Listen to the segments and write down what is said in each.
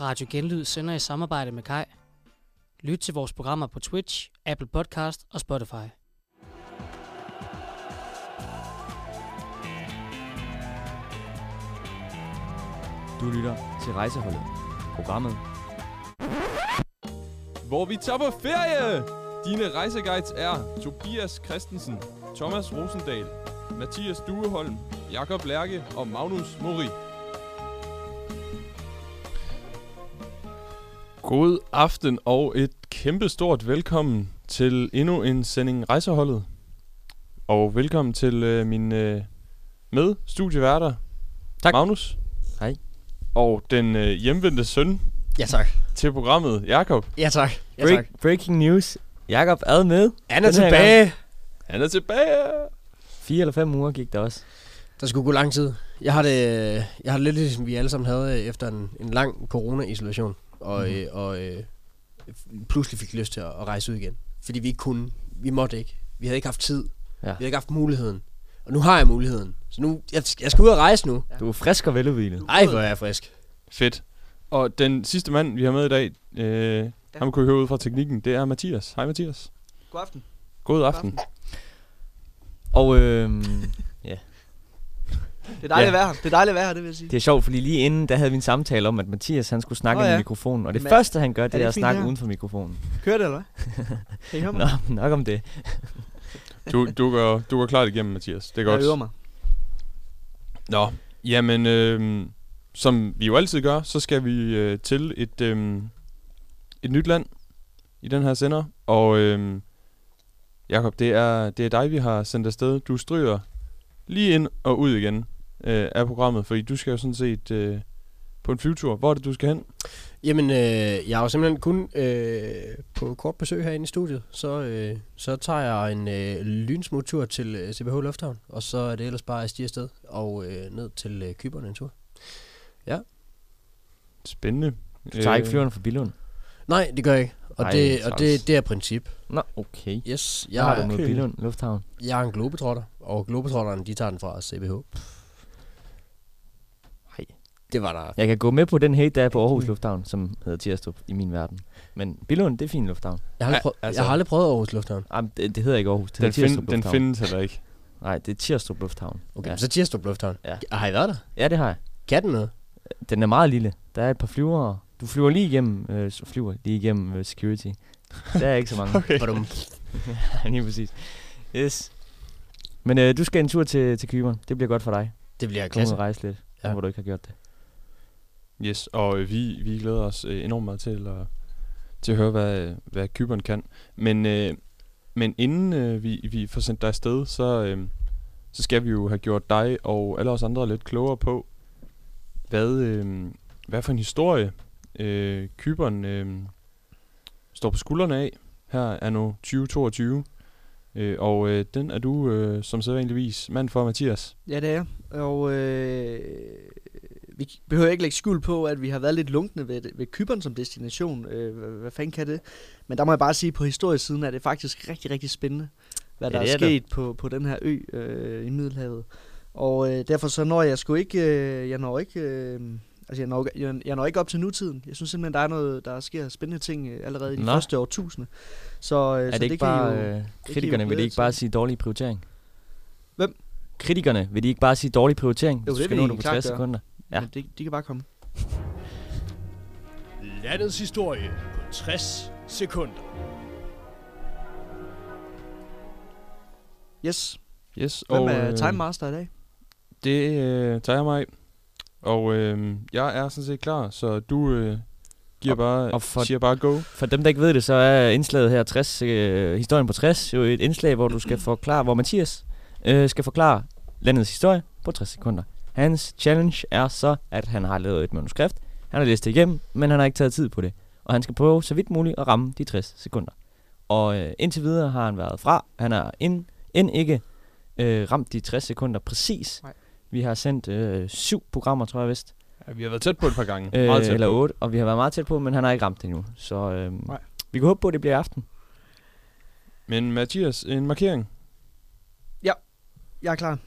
Radio Genlyd sender i samarbejde med Kai. Lyt til vores programmer på Twitch, Apple Podcast og Spotify. Du lytter til Rejseholdet. Programmet hvor vi tager på ferie. Dine rejseguides er Tobias Christensen, Thomas Rosendal, Mathias Dueholm, Jakob Lærke og Magnus Mori. God aften og et kæmpestort velkommen til endnu en sending Rejseholdet. Og velkommen til øh, min øh, med studieværter. Tak. Magnus. Hej. Og den øh, hjemvendte søn Ja tak. til programmet, Jakob. Ja tak. Ja, Break, tak. Breaking news. Jakob er med. Han er tilbage. Han er tilbage. Fire eller fem uger gik der også. Der skulle gå lang tid. Jeg har det, jeg har det lidt ligesom vi alle sammen havde øh, efter en, en lang corona-isolation. Og, Mhm. øh, og øh, pludselig fik lyst til at, at rejse ud igen. Fordi vi ikke kunne. Vi måtte ikke. Vi havde ikke haft tid. Ja. Vi havde ikke haft muligheden. Og nu har jeg muligheden. Så nu, jeg, jeg skal ud og rejse nu. Du er frisk og veludvilet. Ej, hvor er jeg frisk. Fedt. Og den sidste mand, vi har med i dag, øh, ja. ham kunne I høre ud fra teknikken, det er Mathias. Hej Mathias. God aften. God aften. Og øhm, Det er dejligt Ja. at være her. Det er dejligt at være her, det vil jeg sige. det er sjovt, fordi lige inden, der havde vi en samtale om, at Mathias han skulle snakke oh, ja. i mikrofonen. Og det Men- første, han gør, det det er, at snakke her? uden for mikrofonen. Kører det, eller hvad? Kan? Nå, nok om det. Du, du, går, du går klart igennem, Mathias. Det er godt. Jeg øver mig. Nå, jamen, øh, som vi jo altid gør, så skal vi øh, til et, øh, et nyt land i den her sender. Og øh, Jakob, det er, det er dig, vi har sendt afsted. Du stryger lige ind og ud igen øh, af programmet, fordi du skal jo sådan set øh, på en flyvetur. Hvor er det, du skal hen? Jamen, øh, jeg er jo simpelthen kun øh, på kort besøg herinde i studiet. Så, øh, så tager jeg en øh, lynsmuttur til øh, CBH Lufthavn. Og så er det ellers bare at stige afsted og øh, ned til øh, Kyberen en tur. Spændende. Du tager ikke flyveren fra Billund. Nej, det gør jeg ikke. Og, Ej, det, og det, det er princip. Nå, okay. Yes, Jeg har du er, med okay. Billund Lufthavn. jeg er en globetrotter. Og globetrotteren, de tager den fra CBH. Hej. Det var der. Jeg kan gå med på den hate, der er på Aarhus Lufthavn, som hedder Tirstrup i min verden. Men Billund, det er fin lufthavn. Jeg har aldrig, Ja, prøvet, altså- jeg har aldrig prøvet Aarhus Lufthavn. Jamen, det, det hedder ikke Aarhus, det Den, hedder Tirstrup find, den findes heller ikke. Nej, det er Tirstrup Lufthavn. Okay, Ja. så Tirstrup Lufthavn. Ja. Har I været der? Ja, det har jeg. Kan den noget? Den er meget lille. Der er et par flyvere. Du flyver lige igennem, øh, flyver lige igennem øh, security. Der er ikke så mange. Okay. Du, lige præcis. Yes. Men øh, du skal en tur til, til Kyberen. Det bliver godt for dig. det bliver klasse. og rejse lidt. Ja. hvor du ikke har gjort det. Yes, og øh, vi, vi glæder os øh, enormt meget til at, til at høre, hvad, hvad Kyberen kan. Men, øh, men inden øh, vi, vi får sendt dig afsted, så, øh, så skal vi jo have gjort dig og alle os andre lidt klogere på, hvad, øh, hvad for en historie øh, Kyberen øh, står på skuldrene af. Her er nu 2022. Øh, og øh, den er du øh, som sædvanligvis mand for, Mathias. Ja, det er jeg. Og øh, vi behøver ikke lægge skjul på, at vi har været lidt lunkne ved, ved Kyberen som destination. Øh, hvad, hvad fanden kan det? Men der må jeg bare sige, på historiesiden er det faktisk rigtig, rigtig spændende, hvad der det er, er det. sket på, på den her ø øh, i Middelhavet. Og øh, derfor så når jeg sgu ikke, øh, jeg når ikke, øh, altså jeg når, jeg, jeg når ikke op til nutiden. Jeg synes simpelthen, der er noget, der sker spændende ting øh, allerede i de Nå. første årtusinde. Så, øh, er så det ikke kan I bare... jo, Øh, I jo kritikerne vil glæde de ikke bare sige dårlig prioritering? Hvem? Kritikerne vil de ikke bare sige dårlig prioritering, hvis Jo, du det skal vil nå de det på klart 60 gøre. sekunder? Ja. Men de, de kan bare komme. Landets historie på 60 sekunder. Yes. Yes, Hvem og, er øh, Time Master i dag? Det øh, tager jeg mig af. Og øh, jeg er sådan set klar, så du øh, giver Og- bare, og for- siger bare go. For dem, der ikke ved det, så er indslaget her 60, øh, historien på 60, jo et indslag, hvor du skal forklare, hvor Mathias øh, skal forklare landets historie på 60 sekunder. Hans challenge er så, at han har lavet et manuskript. Han har læst det igennem, men han har ikke taget tid på det. Og han skal prøve så vidt muligt at ramme de 60 sekunder. Og øh, indtil videre har han været fra. Han har end, end ikke øh, ramt de 60 sekunder præcis. Nej. Vi har sendt øh, syv programmer, tror jeg vist. Ja, vi har været tæt på et par gange. Øh, Meget tæt eller. 8, og vi har været meget tæt på, men han har ikke ramt det endnu. Så øh, Nej. vi kan håbe på, at det bliver i aften. Men Mathias, en markering. Jeg er klar.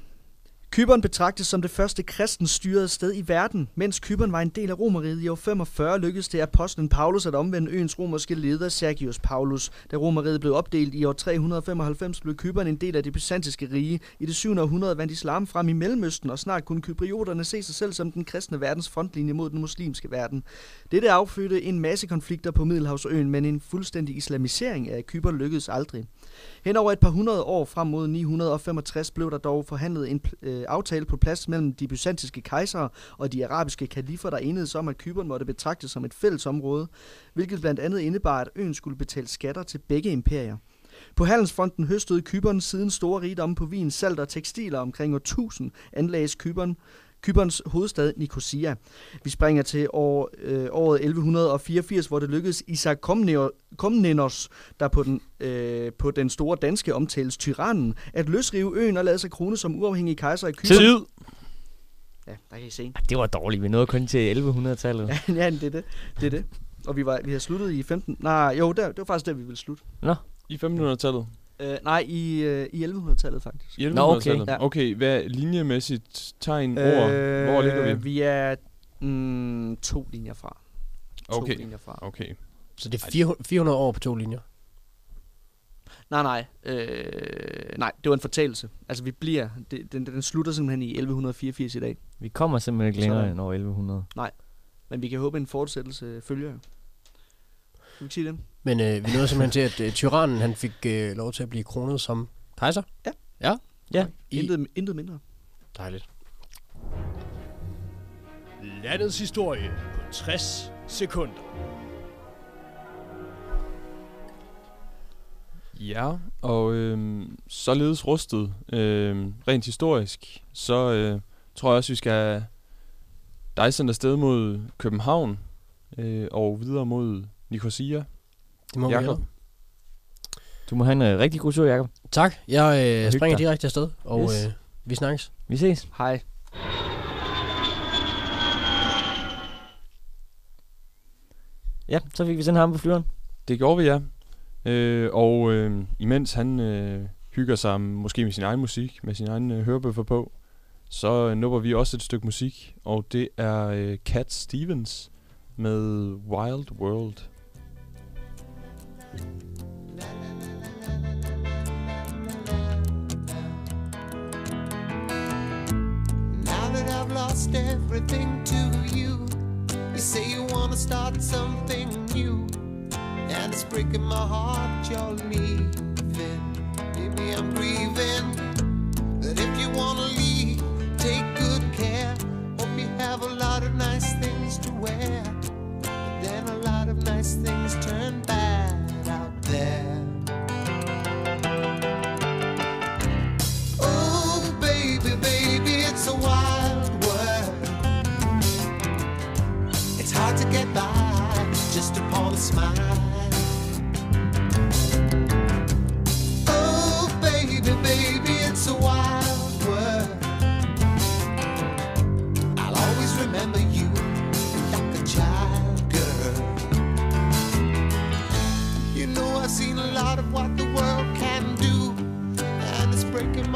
Kyberen betragtes som det første kristens styrede sted i verden. Mens Kyberen var en del af Romeriet i år 45, lykkedes det apostlen Paulus at omvende øens romerske leder Sergius Paulus. Da Romeriet blev opdelt i år 395, blev Kyberen en del af det byzantiske rige. I det 7. århundrede vandt islam frem i Mellemøsten, og snart kunne kyprioterne se sig selv som den kristne verdens frontlinje mod den muslimske verden. Dette affødte en masse konflikter på Middelhavsøen, men en fuldstændig islamisering af Kyberen lykkedes aldrig. Hen over et par hundrede år frem mod 965 blev der dog forhandlet en øh, Øh, aftale på plads mellem de byzantiske kejsere og de arabiske kalifer, der enedes om, at Kyberen måtte betragtes som et fælles område, hvilket blandt andet indebar, at øen skulle betale skatter til begge imperier. På handelsfronten høstede Kyberen siden store rigdomme på vin, salt og tekstiler omkring år 1000 anlagdes Kyberen Kyperns hovedstad Nicosia. Vi springer til år, øh, året 1184, hvor det lykkedes Isaac Komnenos, der på den, øh, på den store danske omtales tyrannen, at løsrive øen og lade sig krone som uafhængig kejser i Kypern. Tid! Ja, der kan I se. Det var dårligt. Vi nåede kun til 1100-tallet. Ja, ja det er det. det, er det. Og vi, var, vi har sluttet i 15... Nej, jo, der, det var faktisk der, vi ville slutte. Nå. I 1500-tallet? Øh, nej, i, øh, i 1100-tallet faktisk. I 1100-tallet? Nå, okay. Ja. Okay, hvad linjemæssigt tegn, ord? Hvor ligger vi? Øh, Vi er mm, to linjer fra. To Okay. linjer fra. Okay. Så det er 400, 400 år på to linjer. Nej, nej. Øh, nej, det var en fortalelse. Altså, vi bliver... Det, den, den slutter simpelthen i 1184 i dag. Vi kommer simpelthen ikke længere Sådan. end år 1100. Men vi kan håbe, en fortsættelse følger jo. Skal vi sige det? Men øh, vi nåede simpelthen til, at øh, tyrannen han fik øh, lov til at blive kronet som kejser. Ja. Ja. Ja. I, Intet, intet mindre. dejligt. Landets historie på 60 sekunder. Ja, og øhm, således rustet, øhm, rent historisk, så øh, tror jeg også, vi skal dejse afsted mod København øh, og videre mod Nicosia. Det må vi Jakob. gøre. Du må have en øh, rigtig god tur, Jacob. Tak. Jeg øh, springer dig. direkte afsted, og Yes. øh, vi snakkes. Vi ses. Hej. Ja, så fik vi sendt ham på flyveren. Det gjorde vi, ja. Øh, og øh, imens han øh, hygger sig måske med sin egen musik, med sin egen øh, hørebøffer på, så øh, nupper vi også et stykke musik, og det er øh, Cat Stevens med Wild World. Now that I've lost everything to you, you say you wanna start something new, and it's breaking my heart you're leaving. Maybe I'm grieving, but if you wanna leave, take good care. Hope you have a lot of nice things to wear, but then a lot of nice things turn out there.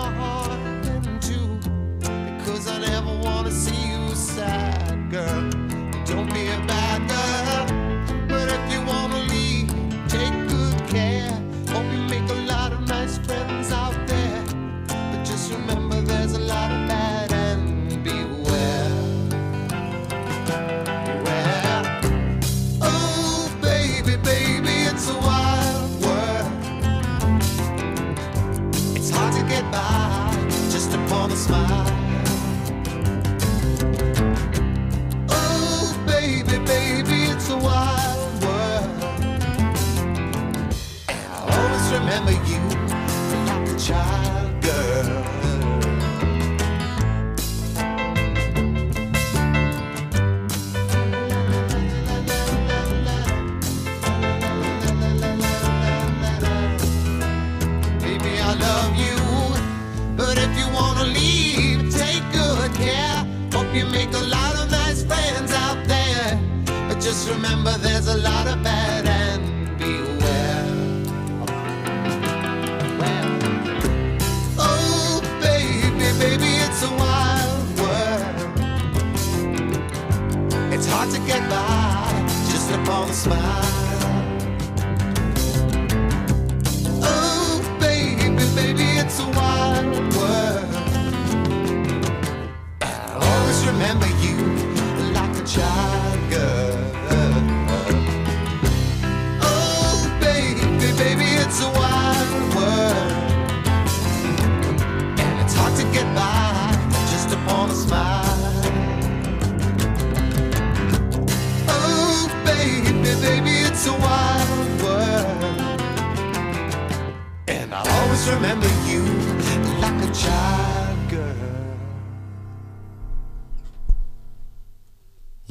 My heart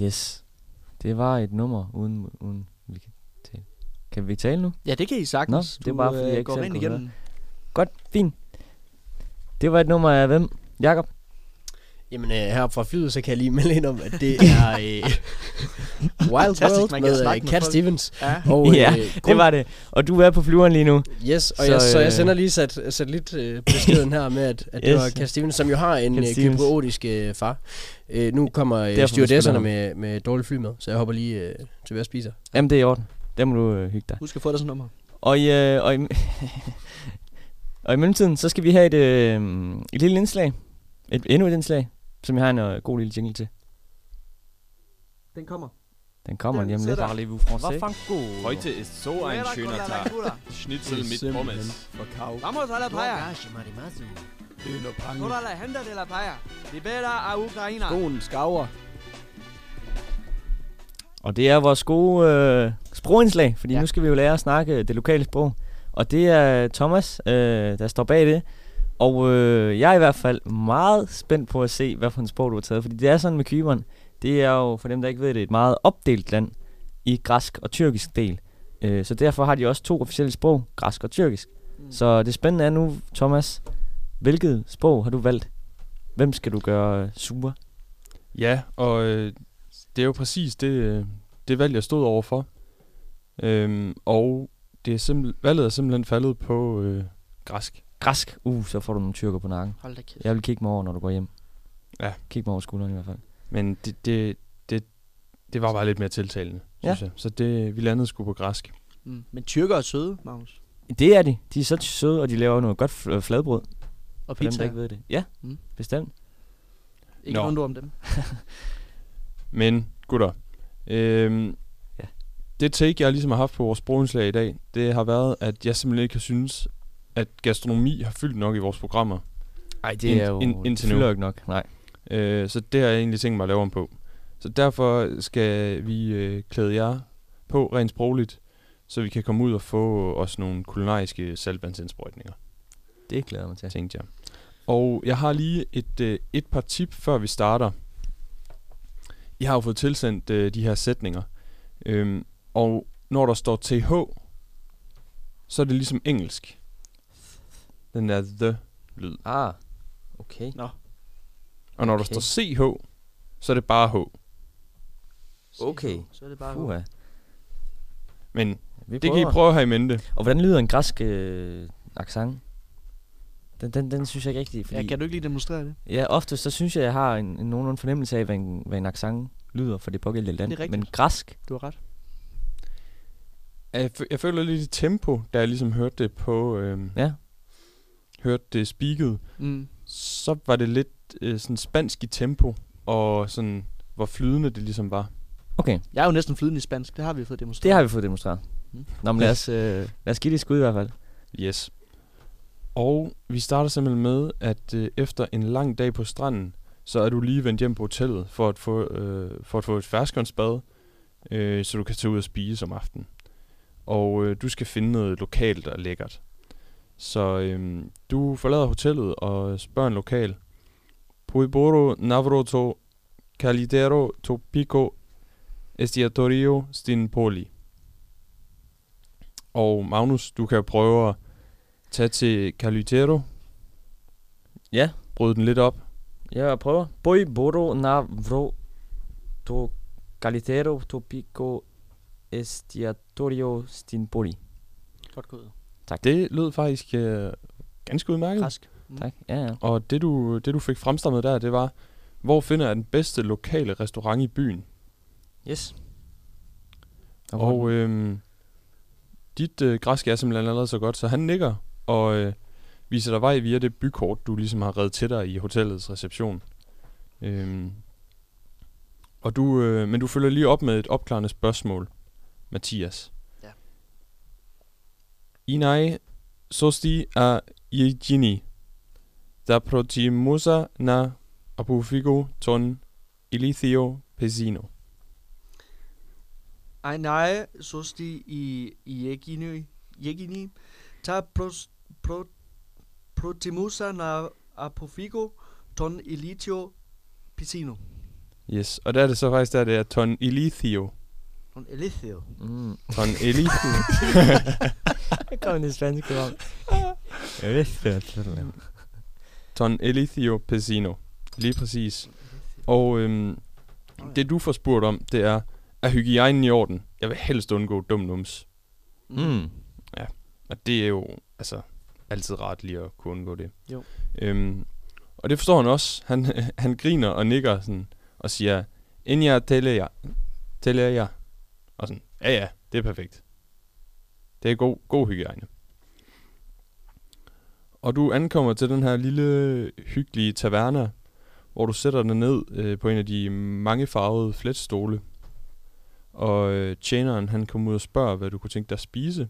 Yes. Det var et nummer, uden, uden vi kan tale. Kan vi tale nu? Ja, det kan I sagtens. Nå, det er bare, fordi jeg øh, ikke går selv ind igennem. Godt, fint. Det var et nummer af hvem? Jakob? Jamen øh, heroppe fra flyet, så kan jeg lige melde ind om, at det er øh, Wild World med Cat folk. Stevens. Ja. Og, ja, øh, det var det. Og du er på flyveren lige nu. Yes, og Så, så, jeg, så øh, jeg sender lige sat, sat lidt øh, beskeden her med, at, at det Yes. var Cat Stevens, som jo har en øh, kypriotisk øh, far. Øh, nu kommer øh, stewardesserne med, med dårligt fly med, så jeg hopper lige øh, til hvad jeg spiser. Jamen, det er i orden. Der må du øh, hygge dig. Husk at få dig sådan nummer. Og i, øh, og, i, og i mellemtiden, så skal vi have et, øh, et lille indslag. Et, endnu et indslag, som jeg har en øh, god lille jingle til. Den kommer. Den kommer lige om lidt. Parlez-vous français? Fango. Heute ist so ein schöner Tag. Schnitzel mit Pommes. Vamos a la playa. Dønerpange. Toda la gente de la playa. Libera a Ukraina. Skoen skaver. Og det er vores gode øh, sprogindslag, fordi. Ja. nu skal vi jo lære at snakke det lokale sprog. Og det er Thomas, øh, der står bag det. Og øh, jeg er i hvert fald meget spændt på at se, hvad for en sprog du har taget. Fordi det er sådan med Kyberen. Det er jo, for dem der ikke ved det, et meget opdelt land i græsk og tyrkisk del. Øh, så derfor har de også to officielle sprog, græsk og tyrkisk. Mm. Så det spændende er nu, Thomas, hvilket sprog har du valgt? Hvem skal du gøre øh, sure? Ja, og øh, det er jo præcis det, øh, det valg, jeg stod overfor. Øhm, og det er simpel, valget er simpelthen faldet på øh, græsk. Græsk? Uh, så får du nogle tyrker på nakken. Hold da kæft. Jeg vil kigge mig over, når du går hjem. Ja. Kig mig over skulderen i hvert fald. Men det, det, det, det var bare lidt mere tiltalende, Ja. synes jeg. Så det, vi landede sgu på græsk. Mm. Men tyrker er søde, Magnus. Det er de. De er så søde, og de laver noget godt fl- fladbrød. Og For dem, pizza. der ikke ved det. Ja, Mm. bestemt. Ikke Nå. om dem. Men, gutter, øhm, Ja. det take, jeg ligesom har haft på vores sprogindslag i dag, det har været, at jeg simpelthen ikke har synes, at gastronomi har fyldt nok i vores programmer. Ej, det Ind- er jo... ind- indtil det nu. ikke nok. Nej. Øh, så det har jeg egentlig tænkt mig at lave om på. Så derfor skal vi øh, klæde jer på rent sprogligt, så vi kan komme ud og få os nogle kulinariske saltvandsindsprøjtninger, Det glæder jeg mig til. tænkte jeg. Og jeg har lige et, øh, et par tip, før vi starter. I har jo fået tilsendt øh, de her sætninger. Øhm, og når der står TH, så er det ligesom engelsk. Den der the-lyd. Ah, okay. Og når der Okay. står CH, så er det bare H. Okay. Så er det bare Uha. Men Vi det kan I prøve at have i mente. Og hvordan lyder en græsk øh, accent? Den, den, den synes jeg ikke rigtig, fordi... Ja, kan du ikke lige demonstrere det? Ja, ofte så synes jeg, jeg har en, en nogenlunde fornemmelse af, hvad en, hvad en accent lyder for det pågældende land. Det er rigtigt. Men græsk, Du har ret. Jeg, jeg føler lidt i tempo, da jeg ligesom hørte det på... Øhm, ja. Hørte det speaket. Mm. Så var det lidt øh, sådan spansk i tempo, og sådan, hvor flydende det ligesom var. Okay, Jeg er jo næsten flydende i spansk. Det har vi fået demonstreret. det har vi fået demonstreret. Mm. Nå, men lad os, øh, lad os give det et skud i hvert fald. Yes. Og vi starter simpelthen med, at øh, efter en lang dag på stranden, så er du lige vendt hjem på hotellet for at få, øh, for at få et ferskåndsbad, øh, så du kan tage ud og spise om aftenen. Og øh, du skal finde noget lokalt og lækkert. Så øh, du forlader hotellet og spørger en lokal. Puiboro Navroto Calidero to Pico Estiatorio Stin Poli. Og Magnus, du kan prøve at tage til Calidero, Ja, bryde den lidt op. jeg prøver. Boy boro navro to calitero to pico estiatorio stinpoli. Godt gået. Det lød faktisk øh, ganske udmærket. Græsk. Mm. Tak. Ja, ja. Og det du, det du fik fremstammet der, det var, hvor finder jeg den bedste lokale restaurant i byen? Yes. Og øhm, dit øh, græsk er simpelthen allerede så godt, så han nikker og øh, viser dig vej via det bykort, du ligesom har reddet til dig i hotellets reception. Øhm, og du, øh, men du følger lige op med et opklarende spørgsmål, Mathias. Inai sosti a Yegini, da protimusa na apufigo ton ilithio pesino. Ainae sosti i Yegini, Yegini, ta pros, pro, protimusa na apofigo ton elitio piscino. Yes, og der er det så faktisk, der det er ton ilithio. Ton elithio. Mm. Ton elithio. Jeg kom i det spanske. Jeg sådan noget. ton elithio pesino. Lige præcis. Og øhm, det du får spurgt om, det er, er hygiejnen i orden? Jeg vil helst undgå dum nums. Mm. Og det er jo altså altid rart lige at kunne undgå det. Jo. Øhm, og det forstår han også. Han, han griner og nikker sådan, og siger, Inya teleja. Teleja. Og sådan, ja ja, det er perfekt. Det er god, god hygiejne. Og du ankommer til den her lille, hyggelige taverna, hvor du sætter dig ned øh, på en af de mange farvede fletstole. Og øh, tjeneren, han kommer ud og spørger, hvad du kunne tænke dig at spise.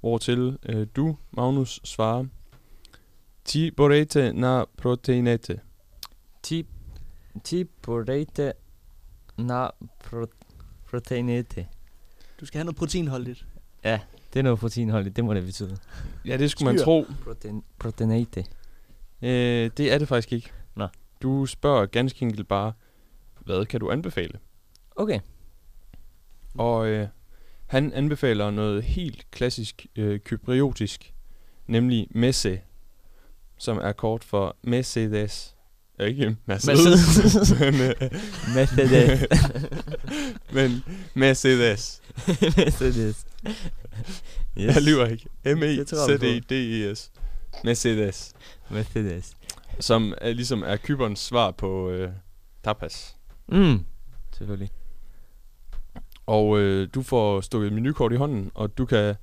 Hvortil øh, du, Magnus, svarer, Ti borete na proteinete. Ti, ti borete na pro, proteinete. Du skal have noget proteinholdigt. Ja, det er noget proteinholdigt, det må det betyde. Ja, det skulle man Skyr. tro. Protein, proteinate. Øh, det er det faktisk ikke. Nå. Du spørger ganske enkelt bare, hvad kan du anbefale? Okay. Og øh, han anbefaler noget helt klassisk øh, kypriotisk, nemlig messe, som er kort for Mercedes. Ikke Mercedes, øh, Mercedes. men Mercedes. Mercedes. Yes. Jeg lyver ikke. M-E-C-D-E-S. Mercedes. Mercedes. Som er, ligesom er Kyberns svar på øh, tapas. Mm. Selvfølgelig. Og øh, du får stukket et menukort i hånden, og du kan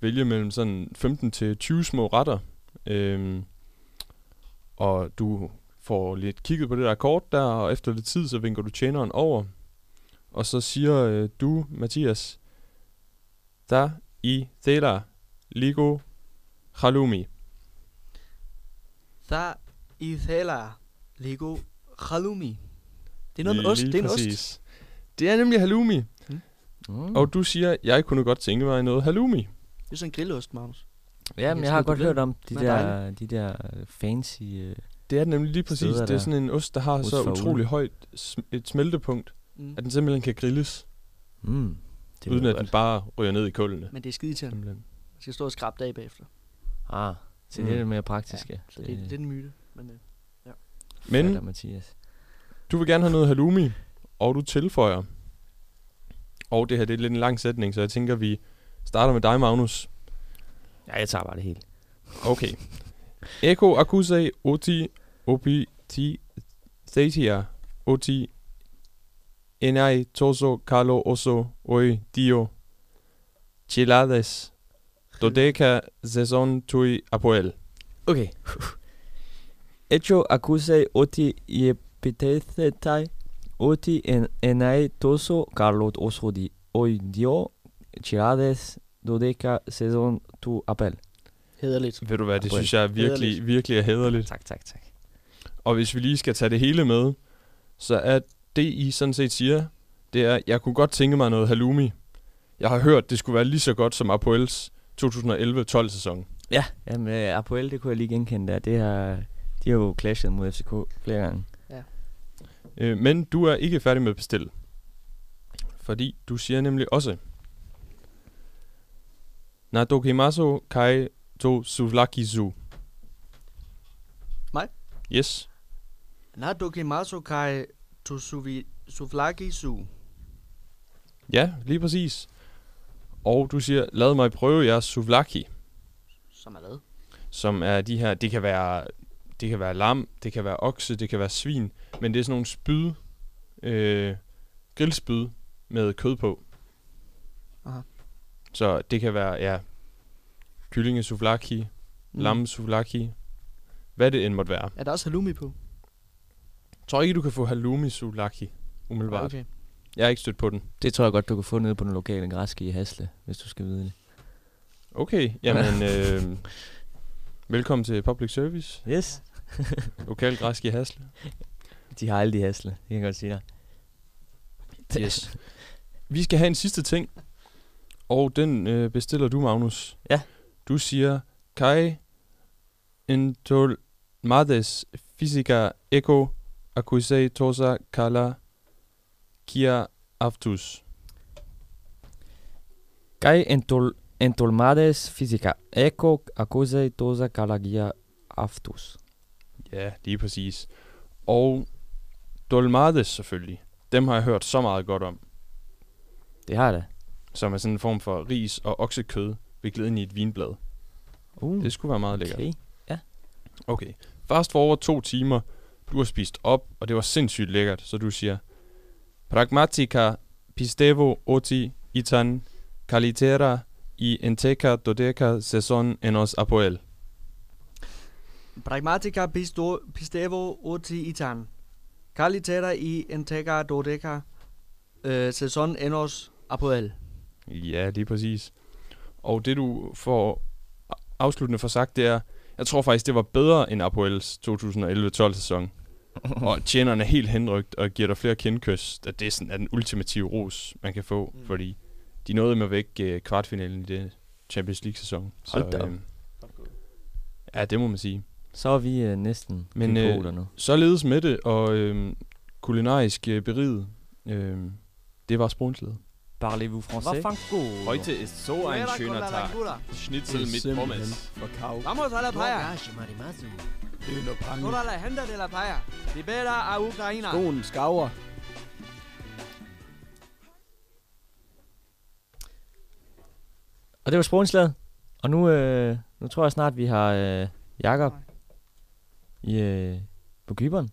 vælge mellem sådan 15 til 20 små retter. Øhm, og du får lidt kigget på det der kort der, og efter lidt tid, så vinker du tjeneren over. Og så siger øh, du, Mathias, der i Thela Ligo Halloumi. Tha Ithala Lego Halloumi. Det er noget med ost. Lige Det er en ost. Det er nemlig halloumi. Mm. Og du siger, jeg kunne godt tænke mig noget halloumi. Det er sådan en grillost, Magnus. Ja, men Jeg jeg har godt hørt om de er der, de der fancy... Øh, Det er det nemlig lige præcis. Steder Det er sådan en ost, der har Ost så utrolig højt sm- et smeltepunkt, Mm. at den simpelthen kan grilles, mm, det uden at den godt. bare ryger ned i kullene. Men det er skide til. Man skal stå og skrabe det af bagefter. Ah, så Mm. det er lidt mere praktisk, ja. Så det, det, det er en myte. Men, øh, Men fatter Mathias. du vil gerne have noget halloumi, og du tilføjer. Og det her det er lidt en lang sætning, så jeg tænker, vi starter med dig, Magnus. Ja, jeg tager bare det hele. Okay. Eko akuse oti opi ti thetia oti enai toso kalo oso oi dio chilades dodeca saison tui apoel. Okay. Hecho accuse oti iepithetai oti en enai toso carlot oso di oi dio chirades dodeca saison tu appel. hederligt. Ved du hvad, det synes jeg virkelig, virkelig er hæderligt. Tak, tak, tak. Og hvis vi lige skal tage det hele med, så er det, I sådan set siger, det er, jeg kunne godt tænke mig noget halloumi. Jeg har hørt, det skulle være lige så godt som Apoels 2011-12 sæson. Ja, jamen uh, Apoel, det kunne jeg lige genkende der. Det har, de har jo clashet mod FCK flere gange. Øh, men du er ikke færdig med at bestille. Fordi du siger nemlig også, Nadokimaso kai to suvlakizu. Mig? Yes. Nadoki Maso Kai Su. Ja, lige præcis. Og du siger, lad mig prøve jeres suvlaki. Som er hvad? som er de her, det kan være, det kan være lam, det kan være okse, det kan være svin, men det er sådan nogle spyd, øh, grillspyd, med kød på. Aha. Så det kan være, ja, kyllinge souvlaki, mm. lam souvlaki, hvad det end måtte være. Er der også halloumi på? Jeg tror ikke, du kan få halloumi souvlaki, umiddelbart. Okay. Okay. Jeg har ikke stødt på den. Det tror jeg godt, du kan få nede på den lokale græske i Hasle, hvis du skal vide det. Okay, jamen, øh, velkommen til Public Service, Yes. lokal græsk i Hasle. De har alle de Hasle, det kan jeg godt sige dig. Yes. Vi skal have en sidste ting, og den øh, bestiller du, Magnus. Ja. Du siger, Kai entolmades physica eco accusei tosa kala kia aftus. Kai entol entolmades physica eco accusei tosa calagia aftus. Ja, lige præcis. Og dolmades selvfølgelig. Dem har jeg hørt så meget godt om. Det har jeg da. Som er sådan en form for ris og oksekød viklet ind i et vinblad. Uh, Det skulle være meget lækkert. okay. Okay. Fast forward to timer. Du har spist op, og det var sindssygt lækkert, så du siger Pragmatica pistevo oti itan kalitera i enteca dodeca saison enos apoel. Pragmatica pisto, pistevo oti itan. Kalitera i entega dodeca. Øh, sæson enos apoel. Ja, lige præcis. Og det du får afsluttende for sagt, det er, jeg tror faktisk, det var bedre end Apoels 2011-12 sæson. og tjeneren er helt henrygt og giver dig flere kindkys. At det er, sådan, er den ultimative ros, man kan få. Mm. Fordi de nåede med væk uh, kvartfinalen i det Champions League-sæson. Hold da op. øhm, ja, det må man sige. Så er vi øh, næsten Men, øh, øh, nu. Således med det, og øhm, kulinarisk øh, beriget, øhm, det var sponset. Parlez-vous français? Heute ist so ein schöner Tag. Schnitzel mit Pommes. Forkauft. Vamos a la playa. Pange. Toda la gente de la playa. Libera a Ukraina. Skoen skaver. Og det var sprungslaget. Og nu, øh, nu tror jeg snart, vi har øh, Jakob i, øh, på gyberen.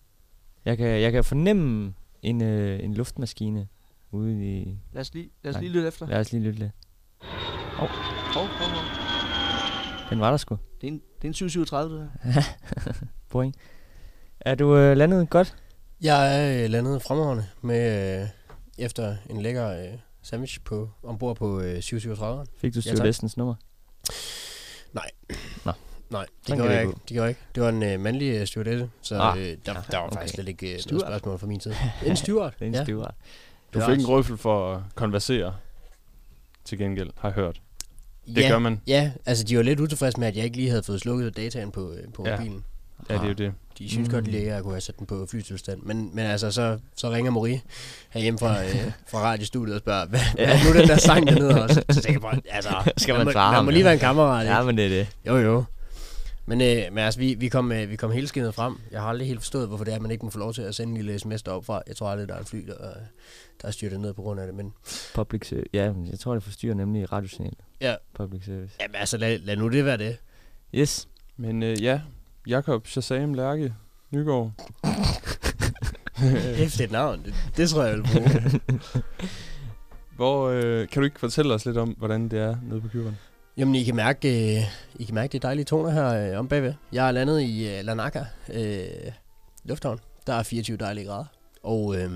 Jeg kan, jeg kan fornemme en, øh, en luftmaskine ude i... Lad os lige, lad os Nej. lige lytte efter. Lad os lige lytte lidt. Hov, hov, hov. Den var der sgu. Det er en, det er en 737, det her. Point. Er du øh, landet godt? Jeg er øh, landet fremragende med, øh, efter en lækker øh, sandwich på, ombord på øh, 737. Fik du Ja, tak. stewardessens nummer? Nej, det gjorde jeg ikke. Det gjorde jeg ikke. Det var en øh, mandlig øh, stewardesse, så Ah, øh, der, der var okay. faktisk slet ikke øh, noget Steward. spørgsmål fra min side. En steward? Det er en ja. Du Ja, fik en røffel for at konversere til gengæld, har jeg hørt. Det ja, gør man. Ja, altså de var lidt utilfredse med, at jeg ikke lige havde fået slukket dataen på, øh, på Ja. mobilen. Ja, det er jo det. De synes Mm. godt lige, at jeg kunne have sat den på flytilstand. Men, men altså, så, så ringer Marie herhjemme fra, øh, fra radiostudiet og spørger, hvad, hvad er nu den der sang dernede også? Så tænker jeg bare, altså, Skal man man må, man ham, må lige ja. være en kammerat, ikke? Ja, men det er det. Jo, jo. Men, øh, men altså, vi, vi, kom, øh, vi kom hele skinnet frem. Jeg har aldrig helt forstået, hvorfor det er, at man ikke må få lov til at sende en lille sms derop fra. Jeg tror aldrig, der er en fly, der, der er styrtet ned på grund af det. Men Public service. Ja, men jeg tror, det forstyrrer nemlig radiosignal. Ja. Public service. jamen, altså, lad, lad nu det være det. Yes. Men øh, ja, Jakob Shazam Lærke Nygaard. Hæftigt navn. Det, det tror jeg, jeg vil bruge. Hvor, øh, kan du ikke fortælle os lidt om, hvordan det er nede på Kyberen? Jamen, I kan mærke, øh, I kan mærke de dejlige toner her øh, om bagved. Jeg er landet i øh, Lanaka øh, Lufthavn. Der er 24 dejlige grader. Og øh,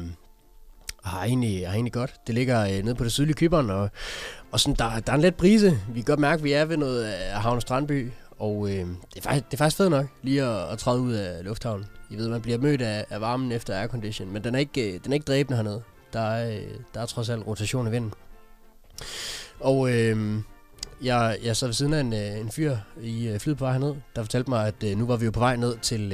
har egentlig, har egentlig godt. Det ligger øh, nede på det sydlige Kyberen, og, og sådan, der, der er en let brise. Vi kan godt mærke, at vi er ved noget af Havn Strandby. Og øh, det, er faktisk, det er faktisk fedt nok lige at, at træde ud af lufthavnen. I ved, man bliver mødt af, af varmen efter aircondition, men den er ikke, øh, den er ikke dræbende hernede. Der er, øh, der er trods alt rotation i vinden. Og øh, jeg, jeg sad ved siden af en, øh, en fyr i øh, flyet på vej herned, der fortalte mig, at øh, nu var vi jo på vej ned til,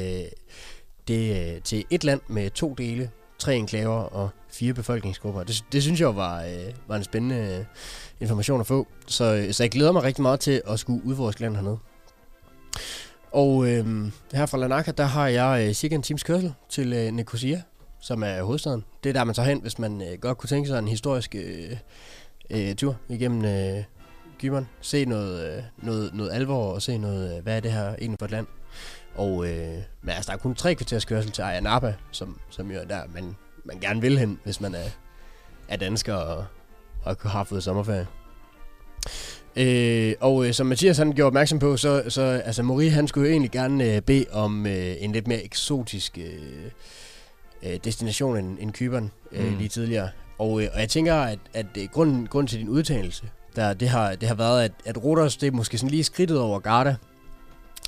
det, til et land med to dele, tre enklaver og fire befolkningsgrupper. Det, det synes jeg var, øh, var en spændende information at få. Så, så jeg glæder mig rigtig meget til at skulle udforske landet hernede. Og øh, her fra Lanaka, der har jeg øh, cirka en times kørsel til øh, Nicosia, som er hovedstaden. Det er der, man tager hen, hvis man øh, godt kunne tænke sig en historisk øh, øh, tur igennem øh, Gyberen. Se noget, øh, noget, noget alvor og se noget, øh, hvad er det her egentlig for et land. Og øh, men altså, der er kun tre kvarters kørsel til Ayia Napa, som, som jo er der, man, man gerne vil hen, hvis man er, af danskere at kunne have fået sommerferie. Øh, og øh, som Mathias han gjorde opmærksom på, så, så altså Mori han skulle jo egentlig gerne øh, bede om øh, en lidt mere eksotisk øh, øh, destination end, end Kyberen øh, Mm. lige tidligere. Og, øh, og jeg tænker, at, at grunden, grunden til din udtalelse, der, det, har, det har været, at, at Rodos det er måske sådan lige skridtet over Garda.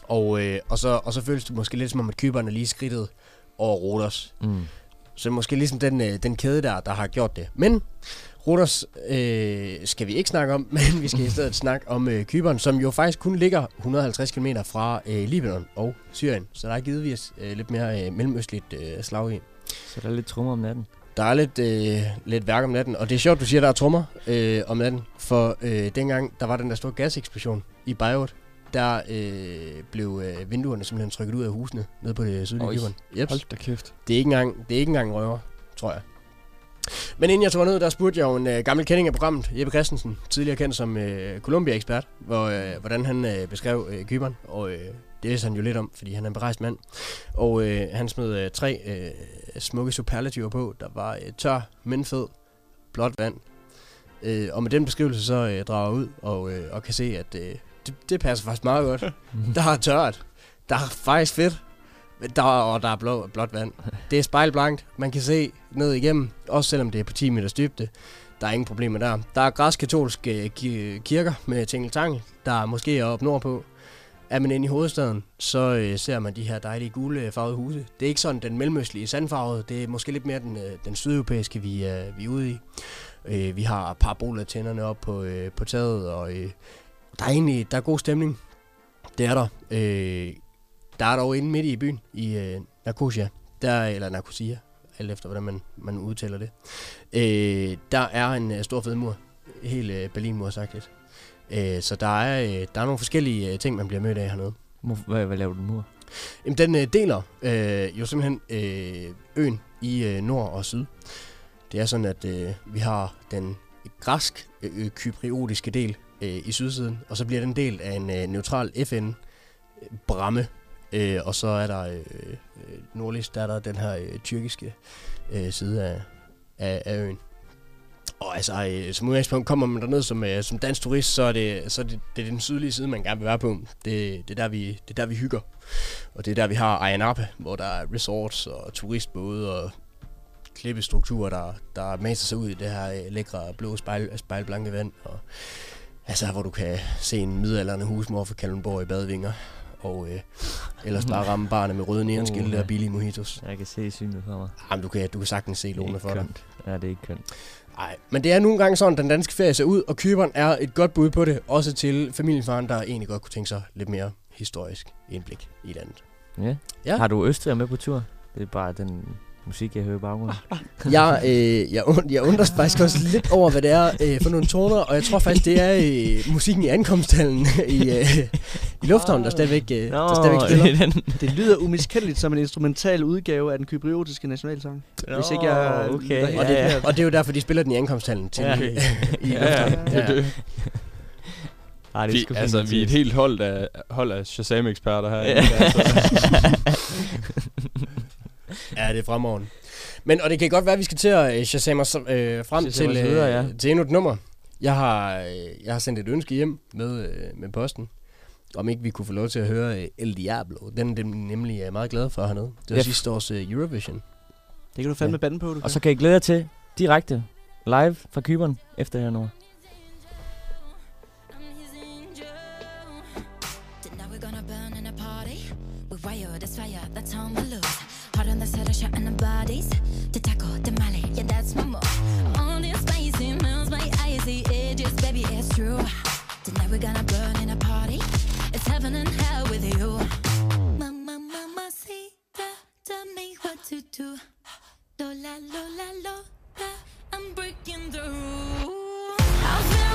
Og, øh, og, så, og så føles det måske lidt som om, at Kyberen er lige skridtet over Rodos. Mm. Så måske ligesom den, øh, den kæde der, der har gjort det. Men Rodos øh, skal vi ikke snakke om, men vi skal i stedet snakke om øh, Kyberen, som jo faktisk kun ligger 150 km fra øh, Libanon og Syrien. Så der er givetvis øh, lidt mere øh, mellemøstligt øh, slag i. Så der er lidt trummer om natten. Der er lidt, øh, lidt værk om natten, og det er sjovt, du siger, der er trommer øh, om natten. For øh, dengang, der var den der store gaseksplosion i Beirut, der øh, blev øh, vinduerne simpelthen trykket ud af husene nede på det sydlige. Kyberen. Yep. Hold da kæft. Det er ikke engang, det er ikke engang røver, tror jeg. Men inden jeg tog ned, der spurgte jeg jo en øh, gammel kending af programmet, Jeppe Christensen, tidligere kendt som øh, Columbia-ekspert, hvor, øh, hvordan han øh, beskrev øh, Kyberen, og øh, det vidste han jo lidt om, fordi han er en berejst mand. Og øh, han smed øh, tre øh, smukke superlativer på. Der var øh, tør, men fed, blåt vand. Øh, og med den beskrivelse så øh, drager jeg ud og, øh, og kan se, at øh, det, det passer faktisk meget godt. Der er tørt. Der er faktisk fedt. Der, og der er blå, blåt vand. Det er spejlblankt. Man kan se ned igennem, også selvom det er på 10 meters dybde. Der er ingen problemer der. Der er græskatolske ki- kirker med tingeltangel. Der er måske op nordpå. Er man inde i hovedstaden, så øh, ser man de her dejlige gule øh, farvede huse. Det er ikke sådan den mellemøstlige sandfarvede. Det er måske lidt mere den, øh, den sydeuropæiske, vi, øh, vi er ude i. Øh, vi har parabolatænderne op på, øh, på taget, og øh, der er egentlig der er god stemning. Det er der. Øh, der er dog inde midt i byen, i øh, Narcosia, der, eller Narcosia, alt efter hvordan man, man udtaler det. Øh, der er en øh, stor fed mur. Helt øh, Berlinmur sagt lidt. Øh, så der er, øh, der er nogle forskellige øh, ting, man bliver mødt af hernede. Hvad, hvad laver du nu? Jamen, den øh, deler øh, jo simpelthen øh, øen i øh, nord og syd. Det er sådan, at øh, vi har den græsk-kypriotiske del øh, i sydsiden, og så bliver den delt af en øh, neutral FN-bramme, øh, og så er der øh, nordligst, der er der den her øh, tyrkiske øh, side af, af, af øen. Og altså, øh, som udgangspunkt kommer man derned som, øh, som dansk turist, så er, det, så er det, det er den sydlige side, man gerne vil være på. Det, det, er der, vi, det er der, vi hygger. Og det er der, vi har Ayia hvor der er resorts og turistbåde og klippestrukturer, der, der maser sig ud i det her øh, lækre blå spejl, spejlblanke vand. Og, altså, hvor du kan se en midalderne husmor fra Kalundborg i badevinger. Og øh, ellers bare ramme barne med røde neonskilte Uha. og billige mojitos. Jeg kan se synet for mig. Jamen, du kan, du kan sagtens se ikke for dig. Ja, det er ikke kønt. Nej, men det er nogle gange sådan, den danske ferie ser ud, og Kyberen er et godt bud på det, også til familiefaren, der egentlig godt kunne tænke sig lidt mere historisk indblik i landet. Ja. Ja. Har du Østrig med på tur? Det er bare den musik, jeg hører i baggrunden. Jeg, øh, jeg, und, jeg undres faktisk også lidt over, hvad det er øh, for nogle toner, og jeg tror faktisk, det er øh, musikken i ankomsthallen i, øh, i lufthavnen, der stadigvæk, øh, der stadigvæk spiller. den. Det lyder umiskendeligt som en instrumental udgave af den kypriotiske nationalsang. Hvis ikke jeg... okay. Og det, og det er jo derfor, de spiller den i ankomsthallen til Ja. ja. i Ja, ja, lufthavnen. det er det. Ej, det er altså, vi er et helt hold af, hold af Shazam-eksperter her. Ja. Ja, det er fremragende. Men, og det kan godt være, at vi skal til at øh, shazame os øh, frem til, øh, videre, ja. til endnu et nummer. Jeg har, øh, jeg har sendt et ønske hjem med, øh, med posten, om ikke vi kunne få lov til at høre øh, El Diablo. Den er nemlig øh, meget glad for hernede. Det var Ja. sidste års øh, Eurovision. Det kan du fandme bande på, du Og så kan I glæde jer til direkte live fra Kyberen efter her nummer. We're gonna burn in a party. It's heaven and hell with you. Mama, mama, see tell me what to do. Lola, Lola, Lola, I'm breaking through. I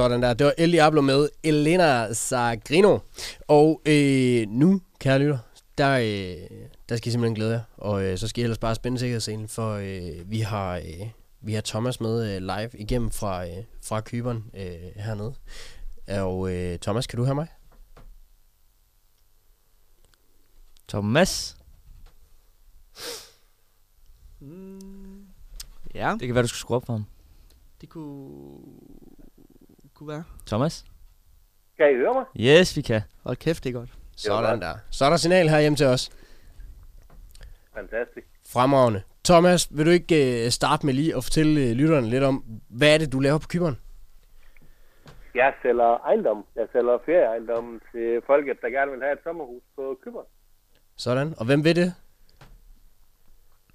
Sådan der. Det var El Diablo med Elena Sagrino. Og øh, nu, kære lytter, der, øh, der skal I simpelthen glæde jer. Og øh, så skal I ellers bare spænde sikkerhedsscenen, for øh, vi, har, øh, vi har Thomas med øh, live igennem fra, øh, fra Kyberen øh, hernede. Og øh, Thomas, kan du høre mig? Thomas. Ja, Det kan være, du skal skrue op for ham. det kunne, kunne være. Thomas? Kan I høre mig? Yes, vi kan. Hold kæft, det er godt. Sådan der. Så er der signal her hjem til os. Fantastisk. Fremragende. Thomas, vil du ikke øh, starte med lige at fortælle øh, lytterne lidt om, hvad er det, du laver på Kyberen? Jeg sælger ejendom. Jeg sælger ferieejendom til folket, der gerne vil have et sommerhus på Kypern. Sådan. Og hvem ved det?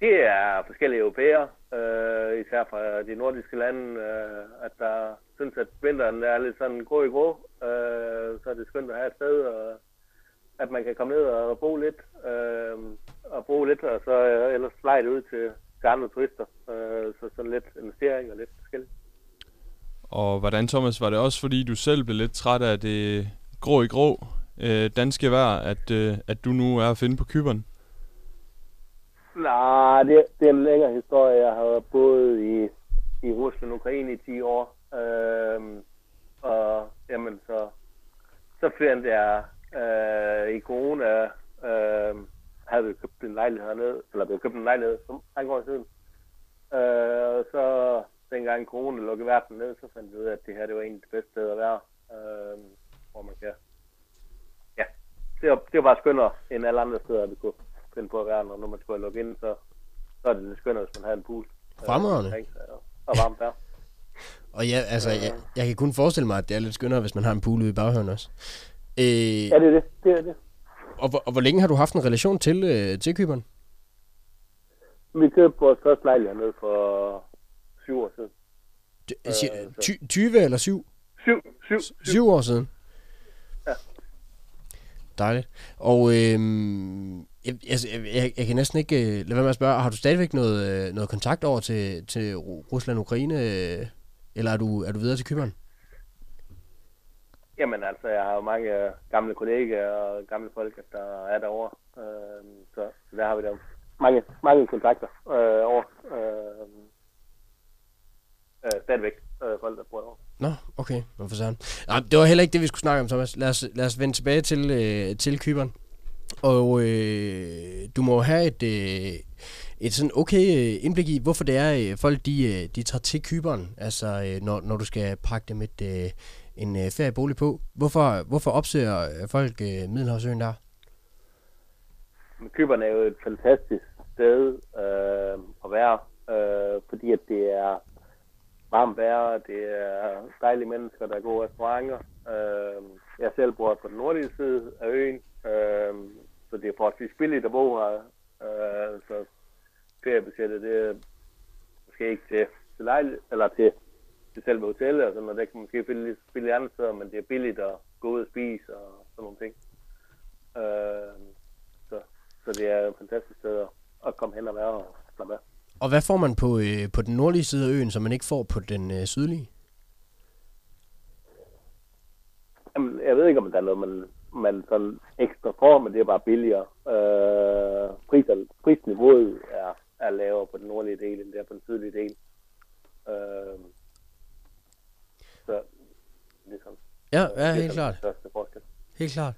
Det er forskellige europæere, øh, især fra de nordiske lande, øh, at der synes, at vinteren er lidt sådan grå i grå. Øh, så er det skønt at have et sted, og at man kan komme ned og bo lidt, øh, og bo lidt, og så øh, ellers leje det ud til, til andre turister. Øh, så sådan lidt investering og lidt forskelligt. Og hvordan, Thomas, var det også fordi, du selv blev lidt træt af det grå i grå øh, danske vejr, at, øh, at du nu er at finde på kyberen? Nej, det, det er en længere historie. Jeg har boet i, i Rusland og Ukraine i 10 år. Øhm, og jamen, så, så fandt jeg øh, i corona, øh, havde vi købt en lejlighed hernede, eller vi havde købt en lejlighed for mange år siden. Øh, og så dengang corona lukkede verden ned, så fandt vi ud af, at det her det var en af de bedste steder at være. Øh, hvor man kan, ja, det var, det var bare skønnere end alle andre steder, vi kunne finde på at være, når man skulle lukke ind, så, så er det lidt skønnere, hvis man har en pool. øh, Fremragende. og, og varmt der. Og ja, altså, jeg, jeg kan kun forestille mig, at det er lidt skønnere, hvis man har en pool ude i baghaven også. Øh, Ja, det er det. Det er det. og, hvor, og hvor længe har du haft en relation til, øh, til Kyberen? Vi købte vores første lejlighed ned for syv år siden. Øh, siger- Øh, ty- 20 eller 7? Syv, syv, syv. 7 år siden? Ja. Dejligt. Og øhm, jeg, altså, jeg, jeg, jeg kan næsten ikke øh, lade være med at spørge, har du stadigvæk noget, øh, noget kontakt over til, til Ru- Rusland og Ukraine, øh, eller er du, er du videre til Kyberen? Jamen altså, jeg har jo mange gamle kollegaer og gamle folk, der er derovre. Øh, så, så der har vi da mange, mange kontakter øh, over. Øh, øh, stadigvæk øh, folk, der bor derovre. Nå, okay. Nå, for sådan. Nej, det var heller ikke det, vi skulle snakke om, Thomas. Lad os, lad os vende tilbage til, øh, til Kyberen. Og øh, du må have et, øh, et sådan okay øh, indblik i, hvorfor det er, øh, folk de, øh, de tager til Kyberen, altså øh, når, når du skal pakke dem et, øh, en øh, feriebolig på. Hvorfor, hvorfor opsøger øh, folk øh, Middelhavsøen der? Kyberen er jo et fantastisk sted øh, at være, øh, fordi at det er varmt vejr, det er dejlige mennesker, der er gode restauranter. Øh, jeg selv bor på den nordlige side af øen, øh, så det er forholdsvis billigt at bo her. Øh, så feriebudgettet, det måske ikke til til, lejl, eller til, til selve hotellet, og sådan noget. Der kan man måske finde lidt billigt andre steder, men det er billigt at gå ud og spise og sådan nogle ting. Øh, så, så det er et fantastisk sted at, at komme hen og være og slappe af. Og hvad får man på, øh, på den nordlige side af øen, som man ikke får på den øh, sydlige? Jamen, jeg ved ikke, om der er noget, man, man sådan ekstra får, men det er bare billigere. Øh, priser, prisniveauet er, er lavere på den nordlige del, end det er på den sydlige del. Øh, så det sådan. Ja, ja helt klart. den største forskel. Helt klart.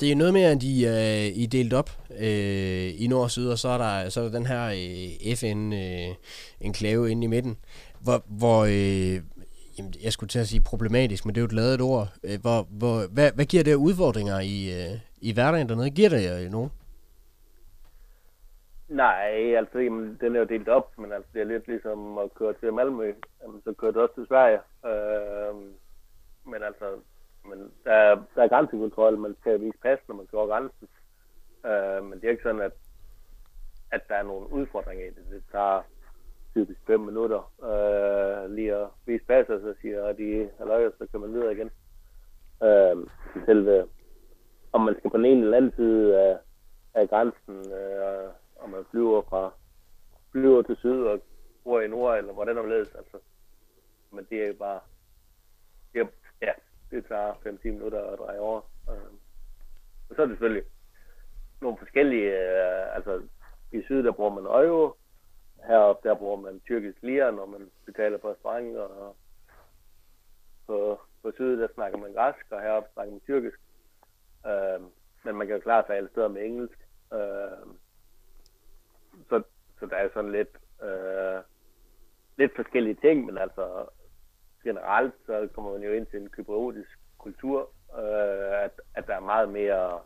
Det er noget med, at I, øh, I delt op øh, i nord og syd, og så er der, så er der den her øh, FN-enklave inde i midten, hvor, hvor øh, jamen, jeg skulle til at sige problematisk, men det er jo et lavet ord. Øh, hvor, hvor, hvad, hvad giver det udfordringer i, øh, i hverdagen dernede? Giver det jer nogen? Nej, altså jamen, den er jo delt op, men altså, det er lidt ligesom at køre til Malmø. Jamen, så kører du også til Sverige. Øh, men altså, men der, er, der er grænsekontrol, man skal vise pas, når man kører grænsen. Øh, men det er ikke sådan, at, at der er nogle udfordringer i det. Det tager typisk 5 minutter øh, lige at vise passer, så siger de, halløj, så kan man videre igen. Øh, selve, om man skal på den ene eller anden side af, af grænsen, øh, om man flyver fra flyver til syd og bor i nord, eller hvordan omledes, altså. Men det er jo bare, det er, ja, det tager 5-10 minutter at dreje over. Øh. Og så er det selvfølgelig nogle forskellige, øh, altså i syd der bruger man øje, heroppe der bruger man tyrkisk lira, når man betaler på restaurant, og på, på syd der snakker man græsk, og heroppe snakker man tyrkisk. Øh, men man kan jo klare sig alle steder med engelsk. Øh, så, så der er sådan lidt, øh, lidt forskellige ting, men altså generelt så kommer man jo ind til en kypriotisk kultur, øh, at, at der er meget mere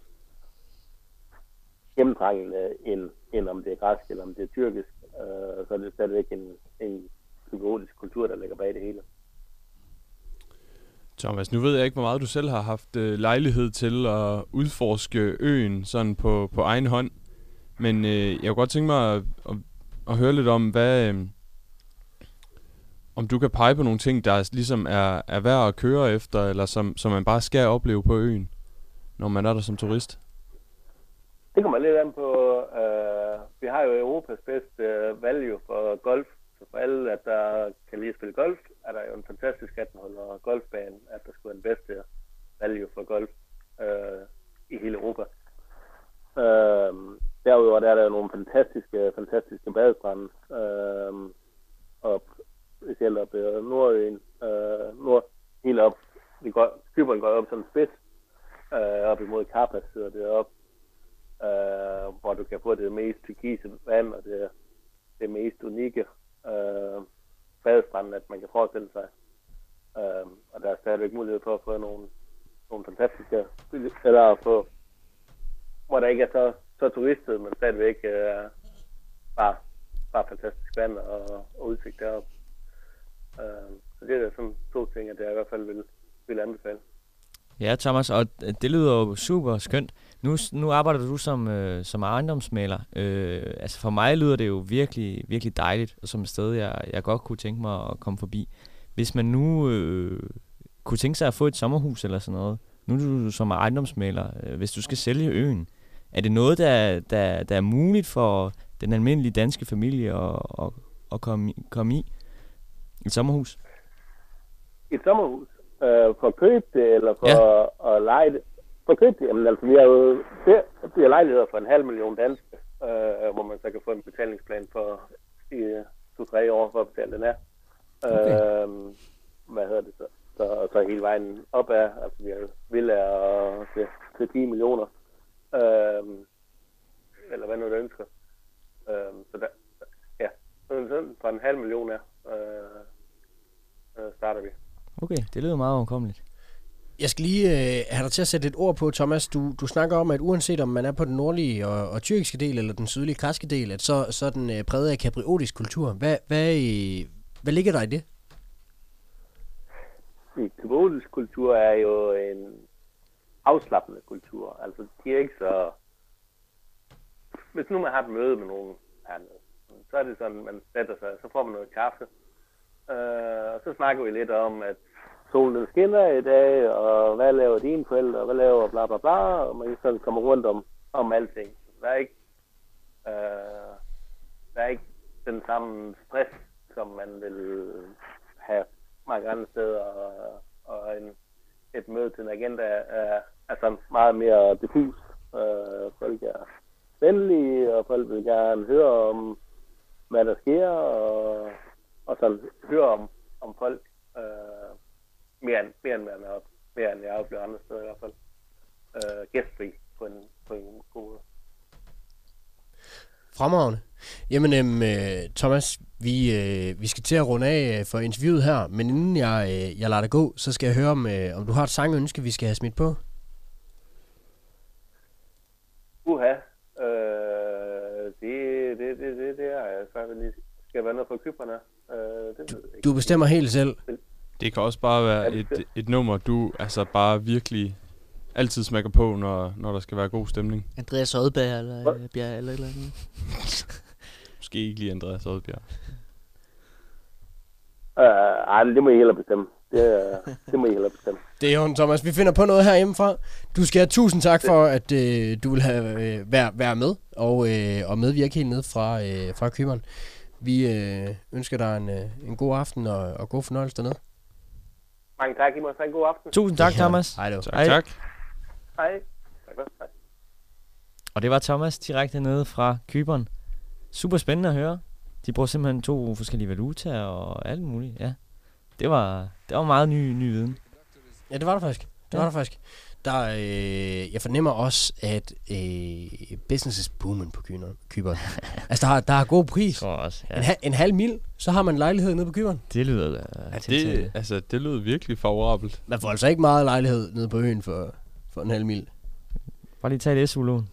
gennemtrængende, end, end om det er græsk eller om det er tyrkisk. Øh, så er det stadigvæk en, en kypriotisk kultur, der ligger bag det hele. Thomas, nu ved jeg ikke, hvor meget du selv har haft øh, lejlighed til at udforske øen sådan på, på egen hånd. Men øh, jeg kunne godt tænke mig at, at, at høre lidt om, hvad, øh, om du kan pege på nogle ting, der ligesom er, er værd at køre efter, eller som, som man bare skal opleve på øen, når man er der som turist. Det kommer lidt an på, øh, vi har jo Europas bedste øh, value for golf, så for alle, at der kan lige spille golf, er der jo en fantastisk 18 og golfbane, at der skulle være den bedste value for golf øh, i hele Europa. Øh, derudover der er der jo nogle fantastiske, fantastiske badestrande, øh, op, specielt op i Nordøen, øh, nord, helt op, Vi går, Kyberen går op som spids, øh, op imod Karpas sidder det op, øh, hvor du kan få det mest turkise vand og det, det mest unikke øh, badestrand, at man kan forestille sig. Øh, og der er stadigvæk mulighed for at få nogle, nogle fantastiske, eller at få, hvor der ikke er så, så turistet, men stadigvæk øh, bare, bare fantastisk vand og, og udsigt deroppe. Øh, så det er sådan to ting, at jeg i hvert fald vil, vil anbefale. Ja, Thomas, og det lyder jo super skønt. Nu, nu arbejder du som, øh, som ejendomsmaler. Øh, altså for mig lyder det jo virkelig, virkelig dejligt, og som et sted, jeg, jeg godt kunne tænke mig at komme forbi. Hvis man nu øh, kunne tænke sig at få et sommerhus eller sådan noget, nu er du som ejendomsmaler, øh, hvis du skal sælge øen, er det noget, der, der, der er muligt for den almindelige danske familie at, at, at komme, komme i? Et sommerhus? et sommerhus øh, for at købe det, eller for ja. at lege det. At købe det, jamen altså, vi har jo det, det er lejligheder for en halv million danske, øh, hvor man så kan få en betalingsplan for i to-tre år for at betale den her. Okay. Øh, hvad hedder det så? Så, så hele vejen op af, altså vi har villager til, til 10 millioner, øh, eller hvad nu du ønsker. Øh, så der, ja, sådan, fra en halv million her, øh, øh, starter vi. Okay, det lyder meget overkommeligt. Jeg skal lige øh, have dig til at sætte et ord på, Thomas. Du, du snakker om, at uanset om man er på den nordlige og, og tyrkiske del, eller den sydlige græske del, at så, så er den øh, præget af kapriotisk kultur. Hvad, hvad, øh, hvad ligger der i det? Kapriotisk kultur er jo en afslappende kultur. Altså, de er ikke så... Hvis nu man har et møde med nogen hernede, Så er det sådan, man sætter sig, så får man noget kaffe. Øh, og så snakker vi lidt om, at solen skinner i dag, og hvad laver dine forældre, og hvad laver bla bla bla, og man sådan kommer rundt om, om alting. Der er ikke, øh, der er ikke den samme stress, som man vil have mange andre steder, og, og en, et møde til en agenda er, er sådan meget mere diffus. Øh, folk er venlige, og folk vil gerne høre om, hvad der sker, og, og sådan høre om, om folk. Øh, mere, end, mere, end, man har, mere end jeg har oplevet andre steder i hvert fald. Øh, gæstfri på en, på en god måde. Fremragende. Jamen, øhm, øh, Thomas, vi, øh, vi skal til at runde af øh, for interviewet her, men inden jeg, øh, jeg lader dig gå, så skal jeg høre, om, øh, om du har et sangønske, vi skal have smidt på. Uha. Øh, det, det, det, det, det er jeg så lige skal være noget for køberne. Øh, det ikke. Du bestemmer helt selv. Det kan også bare være et, et nummer, du altså bare virkelig altid smækker på, når, når der skal være god stemning. Andreas Odberg eller øh, Bjerg eller et eller andet. Måske ikke lige Andreas Oddbjerg. Øh, ej, det må I hellere bestemme. Det, øh, det må I hellere bestemme. Det er jo, Thomas. Vi finder på noget her hjemmefra. Du skal have tusind tak for, at øh, du vil have øh, være, være med og, øh, og medvirke helt ned fra, øh, fra Kyberen. Vi øh, ønsker dig en, øh, en god aften og, og god fornøjelse dernede. Mange tak. I må have en god aften. Tusind tak, Thomas. Hej. Tak, Hej. tak. Hej. Tak. Hej. Og det var Thomas direkte nede fra Kyberen. Super spændende at høre. De bruger simpelthen to forskellige valutaer og alt muligt. Ja. Det var, det var meget ny, ny viden. Ja, det var der faktisk. Det Ja. var der faktisk. Der, øh, jeg fornemmer også, at øh, business is booming på Kyberen. Altså, der, er- der er god pris. tror også. En, ha- en halv mil, så har man lejlighed nede på Kyberen. Det lyder da Ja, til- det, altså, det lød virkelig favorabelt. Man får altså ikke meget lejlighed nede på øen for, for en halv mil. Bare lige tage et SU-lån.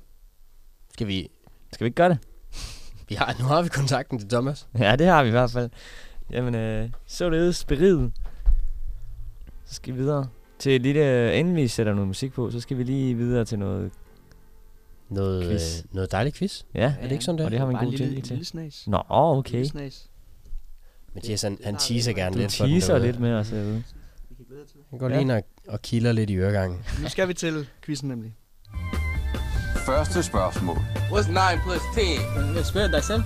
Skal vi... Skal vi ikke gøre det? vi har, nu har vi kontakten til Thomas. Ja, det har vi i hvert fald. Jamen, øh, således beriget. Så skal vi videre til et lille... Inden vi sætter noget musik på, så skal vi lige videre til noget... Noget, Quiz. øh, noget dejligt quiz. Ja, Er det ikke sådan, det og det har vi en god lille, jingle til. lille snas. Nå, okay. lille snas. Mathias, han, han det teaser gerne Du lidt for den teaser lidt med os herude. Han går Ja. lige ind og, og kilder lidt i øregangen. Nu skal vi til quizzen nemlig. Første spørgsmål. What's 9 plus 10? Spørg dig selv.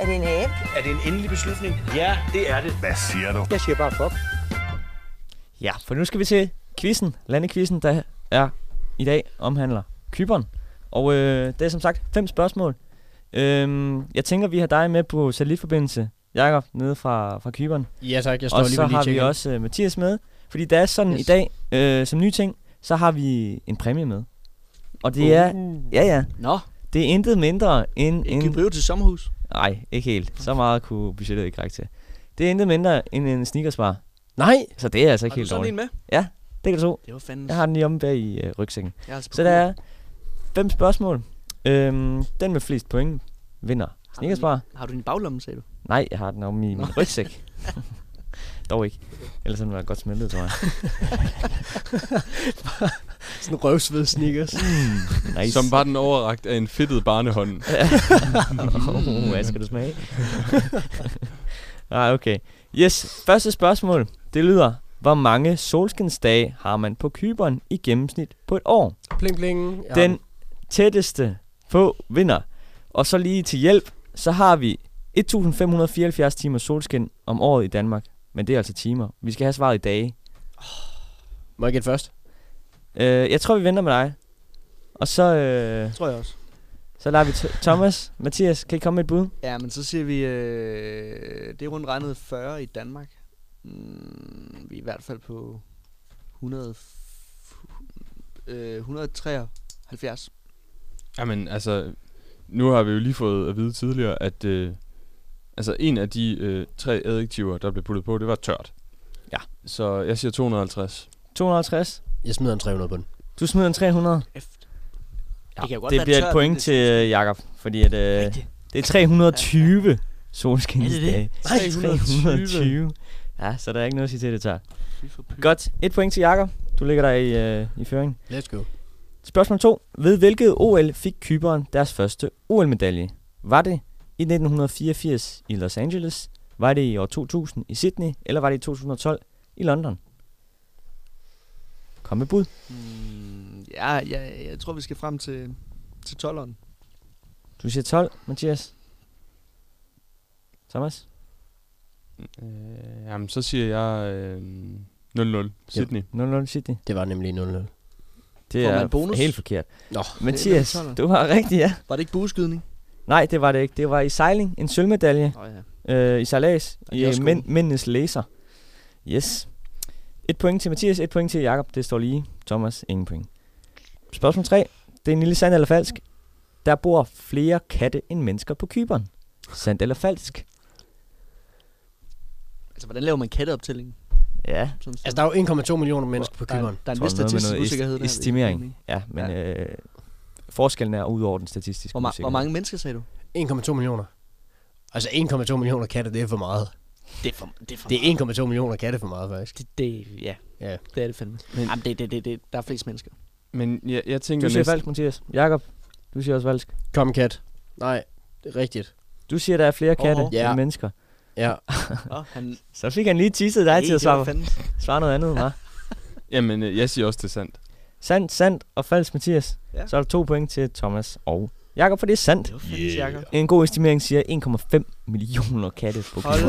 Er det en abe? Er det en endelig beslutning? Ja, det er det. Hvad siger du? Jeg siger bare fuck. Ja, for nu skal vi til quizzen. Landekvizzen, der er i dag omhandler Kyberen. Og øh, det er som sagt fem spørgsmål. Øhm, jeg tænker, vi har dig med på satellitforbindelse, Jakob, nede fra, fra Kyberen. Ja tak, jeg står Og lige så ved lige har vi også øh, Mathias med. Fordi der er sådan Yes. i dag, øh, som ny ting, så har vi en præmie med. Og det er, ja ja, Nå, det er intet mindre end en. Gibril til sommerhus. Nej, ikke helt. Så meget kunne budgettet ikke række til. Det er intet mindre end en sneakersbar. Nej! Så det er altså ikke Har du helt sådan dårligt. en med? Det kan du tro. Det var fandens. Jeg har den lige omme bag i øh, rygsækken. Altså Så der er fem spørgsmål. Øhm, den med flest point vinder sneakersbar. Har du din baglomme, sagde du? Nej, jeg har den omme i min rygsæk. Dog ikke. Ellers havde den været godt smeltet, tror jeg. Sådan en røvsved sneakers. Mm, nice. Som var den overragt af en fedtet barnehånd. oh, hvad skal du smage? Nej, okay. Yes, første spørgsmål. Det lyder, hvor mange solskinsdage har man på Kyberen i gennemsnit på et år? Pling pling. Ja. Den tætteste på vinder. Og så lige til hjælp, så har vi 1574 timer solskin om året i Danmark. Men det er altså timer. Vi skal have svaret i dage. Må jeg gætte først? Øh, jeg tror, vi venter med dig. Og så, øh, tror jeg også. så lader vi t- Thomas, Mathias, kan I komme med et bud? Ja, men så siger vi, øh, det er rundt regnet 40 i Danmark. Mm, vi er i hvert fald på 100, øh, 173. Jamen, altså, nu har vi jo lige fået at vide tidligere, at øh, altså en af de øh, tre adjektiver, der blev puttet på, det var tørt. Ja. Så jeg siger 250. 250. Jeg smider en 300 på den. Du smider en 300. Efter. Ja, Det kan jo godt det være bliver tørt, et point det- til øh, Jakob, fordi at, øh, det er 320 solskinsdage. Er det det? Nej, 320. 320. Ja, så der er ikke noget at sige til det tør. Godt, et point til Jakob. Du ligger der i, øh, i føring. Let's go. Spørgsmål 2. Ved hvilket OL fik Kyberen deres første OL-medalje? Var det i 1984 i Los Angeles? Var det i år 2000 i Sydney? Eller var det i 2012 i London? Kom med bud. Mm, ja, ja, jeg tror, vi skal frem til, til 12'eren. Du siger 12, Mathias. Thomas? Øh, jamen, så siger jeg øh, 0-0. Sydney. 0-0 Sydney. Det var nemlig 0-0. Det Får er bonus? helt forkert. Nå, Mathias, du har rigtigt, ja. Var det ikke bueskydning? Nej, det var det ikke. Det var i sejling. En sølvmedalje oh, ja. øh, i sejlads de i øh, mænd, mændenes laser. Yes. Et point til Mathias, et point til Jakob. Det står lige. Thomas, ingen point. Spørgsmål 3. Det er en lille sand eller falsk. Der bor flere katte end mennesker på Kyberen. Sandt eller falsk? Altså, hvordan laver man katteoptælling? Ja. Altså, der er jo 1,2 millioner mennesker på der, er, Kyberen. der er en vis statistisk noget est- usikkerhed der. jeg Estimering. mene. Ja, men Ja. Øh, forskellen er ud over den statistiske Hvor, ma- hvor usikkerhed. mange mennesker sagde du? 1,2 millioner. Altså 1,2 millioner katte, det er for meget. Det er for, det er for Det er 1,2 millioner katte for meget, faktisk. Det, det, ja, Ja. det er det fandme. Men- Jamen, det, det, det, det, der er flest mennesker. Men jeg, jeg tænker Du siger næsten... falsk, Mathias. Jakob, du siger også falsk. Kom kat. Nej, det er rigtigt. Du siger, der er flere katte ja. end mennesker. Ja. Nå, han, Så fik han lige teaset dig til at svare, svare noget andet, hva'? Jamen, øh, jeg siger også, det er sandt. Sandt, sandt og falsk, Mathias. Ja. Så er der to point til Thomas og Jakob, for det er sandt. Det fandme yeah. Jacob. En god estimering siger 1,5 millioner katte på Hold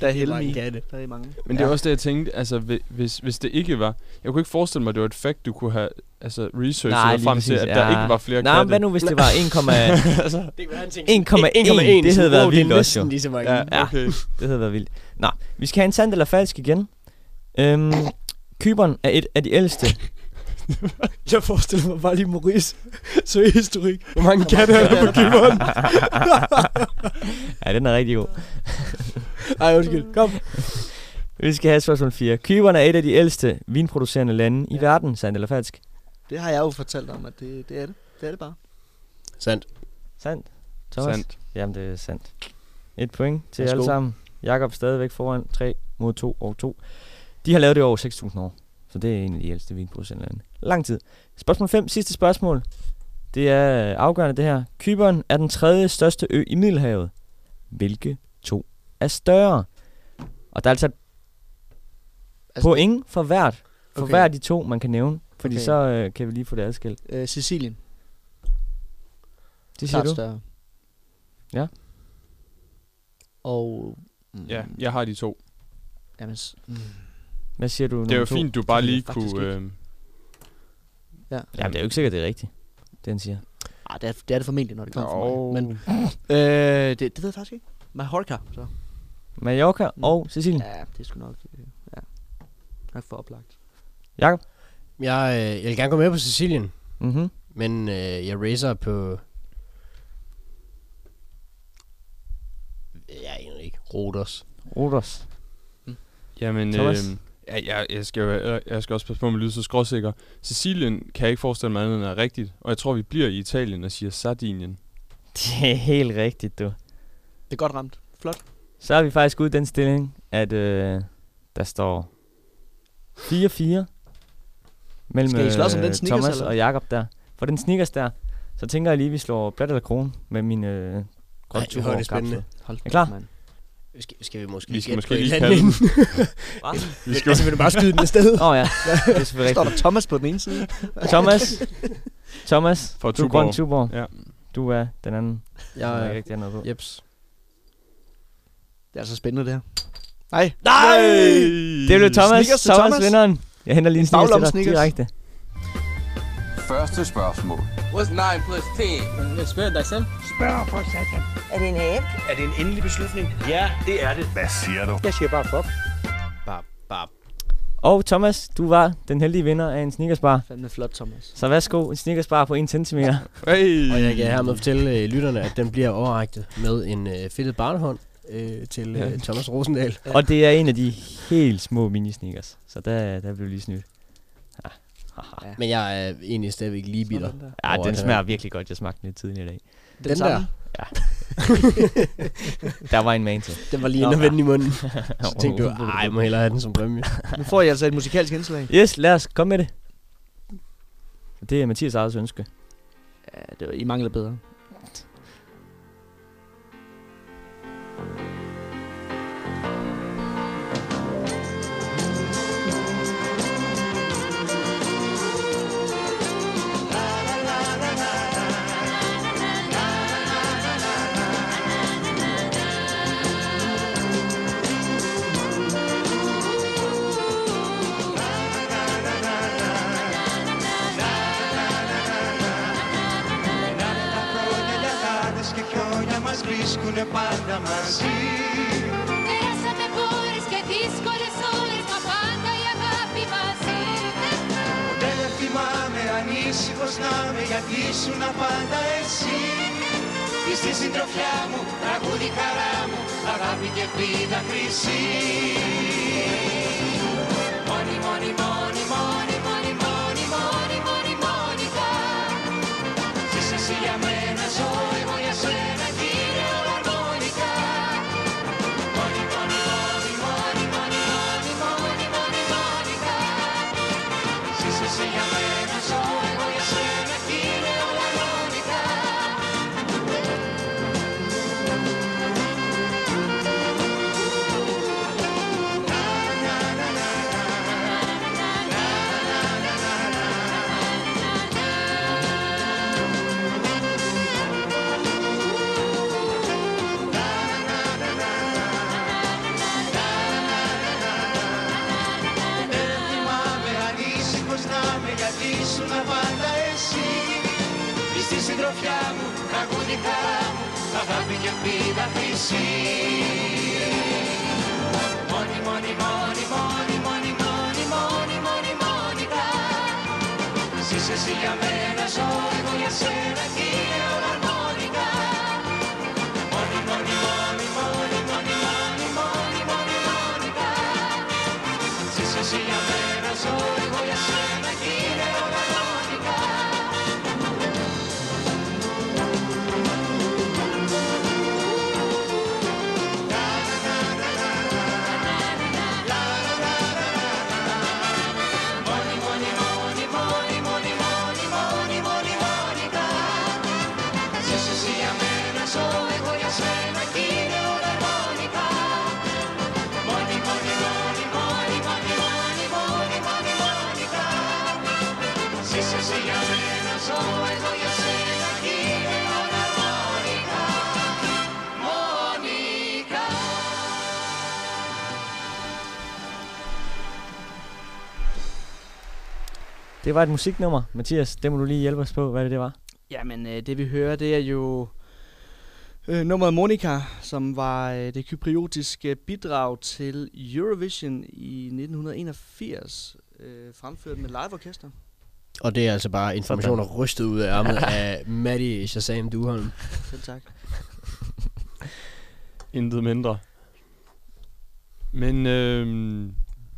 der er det er mange heldig. katte. Der er mange. Men det er også det, jeg tænkte, altså hvi- hvis, hvis det ikke var... Jeg kunne ikke forestille mig, at det var et fact, du kunne have altså, researchet Nej, frem til, at der ja. ikke var flere Nej, katte. men hvad nu, hvis det var 1, altså, Det kan han 1,1, det havde været vildt også jo. Lige så mange. ja, Ja. okay. Det havde været vildt. Nå, vi skal have en sandt eller falsk igen. Øhm, Kyberen er et af de ældste. Jeg forestiller mig bare lige Maurice. Søgehistorik. Hvor mange katte er der på Kyberen? ja, den er rigtig god. Ej, undskyld. Kom. Vi skal have spørgsmål 4. Kyberen er et af de ældste vinproducerende lande i verden. Sandt eller falsk? Det har jeg jo fortalt om, at det, det er det. Det er det bare. Sandt. Sandt. Thomas? Sandt. Jamen, det er sandt. Et point til Værsgo. alle sammen. Jakob stadigvæk foran 3 mod 2 og 2. De har lavet det over 6.000 år. Så det er en af de ældste vinproducenter. Lang tid. Spørgsmål 5. Sidste spørgsmål. Det er afgørende det her. Kyberen er den tredje største ø i Middelhavet. Hvilke to er større? Og der er altså, Altså, point for hvert. For Okay. hver af de to, man kan nævne. Fordi Okay. så øh, kan vi lige få det adskilt. øh, Sicilien. Det siger Klart du? større. Ja. Og... Mm, Ja, jeg har de to. Jamen, mm, Hvad siger du? Det er to? fint, du bare lige kunne... Øh, ja. Jamen, det er jo ikke sikkert, det er rigtigt. Det han siger. Ah, det, er, det er det formentlig, når det kommer fra Jo. mig. Men, øh, det, det ved jeg faktisk ikke. Mallorca, så. Mallorca Mm. og Sicilien. Ja, det er sgu nok... Øh, ja. Nok for oplagt. Jakob? Jeg, øh, jeg vil gerne gå med på Sicilien, Mhm. men øh, jeg racer på... Jeg aner ikke. Rodos. Rodos. jamen, øh, Thomas? Ja, jeg, jeg, skal jo, jeg, jeg skal også passe på med at lyde så skråsikker. Sicilien kan jeg ikke forestille mig andet end er rigtigt. Og jeg tror, vi bliver i Italien og siger Sardinien. Det er helt rigtigt, du. Det er godt ramt. Flot. Så er vi faktisk ude i den stilling, at øh, der står 4-4 mellem Skal I slås om den øh, Snickers, Thomas eller? og Jakob der. For den sneakers der, så tænker jeg lige, at vi slår plat eller kron med min øh, Ej, hvor er det spændende. Hold Er klar? mand. Skal, skal vi måske Vi skal måske lige kalde andet den. Vi skal, altså, vil du bare skyde den afsted? Åh oh, ja, det er Står der Thomas på den ene side? Thomas, Thomas, For du er Tuborg. grøn Tuborg. Ja. Du er den anden. Jeg, Jeg er ikke rigtig har noget på. Jeps. Det er altså spændende, det her. Nej. Nej! Det blev Thomas. Snickers Thomas, Thomas. vinderen. Jeg henter lige en sneakers til dig direkte. Første spørgsmål. What's 9 plus 10? Spørg dig selv. Spørg for satan. Er det en æb? Er det en endelig beslutning? Ja, det er det. Hvad siger du? Jeg siger bare fuck. Bap, bap. Og Thomas, du var den heldige vinder af en sneakersbar. Fandme flot, Thomas. Så værsgo, en sneakersbar på 1 cm. Hey. Og jeg kan hermed fortælle øh, lytterne, at den bliver overrækket med en øh, fedtet barnehånd øh, til øh. Thomas Rosendal. Og det er en af de helt små mini-sneakers. Så der, der blev lige snydt. Ja. Men jeg er egentlig stadigvæk lige bitter. Der. Ja, den at smager virkelig godt. Jeg smagte den lidt tidligere i dag. Den, Den samme. Der var en man til. Den var lige inde og vende i munden. Så tænkte du, ej, jeg må hellere have den som præmie. Nu får I altså et musikalsk indslag. Yes, lad os komme med det. Det er Mathias eget ønske. Ja, det var, I mangler bedre. Γιατί ήσουν πάντα εσύ. Είσαι η συντροφιά μου, τραγούδι χαρά μου, αγάπη και πίτα χρυσή. Μόνη, μόνη, μόνη, μόνη, μόνη, αγάπη και πίτα χρυσή Μόνη, μόνη, μόνη, μόνη, μόνη, μόνη, μόνη, μόνη, μόνικα Ζήσε εσύ για μένα, ζω εγώ για σένα, κύριε όλα Det var et musiknummer. Mathias, det må du lige hjælpe os på, hvad det, det var. Jamen, øh, det vi hører, det er jo øh, nummeret Monica, som var øh, det kypriotiske bidrag til Eurovision i 1981, øh, fremført med liveorkester. Og det er altså bare informationer rystet ud af ærmet af Maddie Shazam Duholm. Selv tak. Intet mindre. Men øh,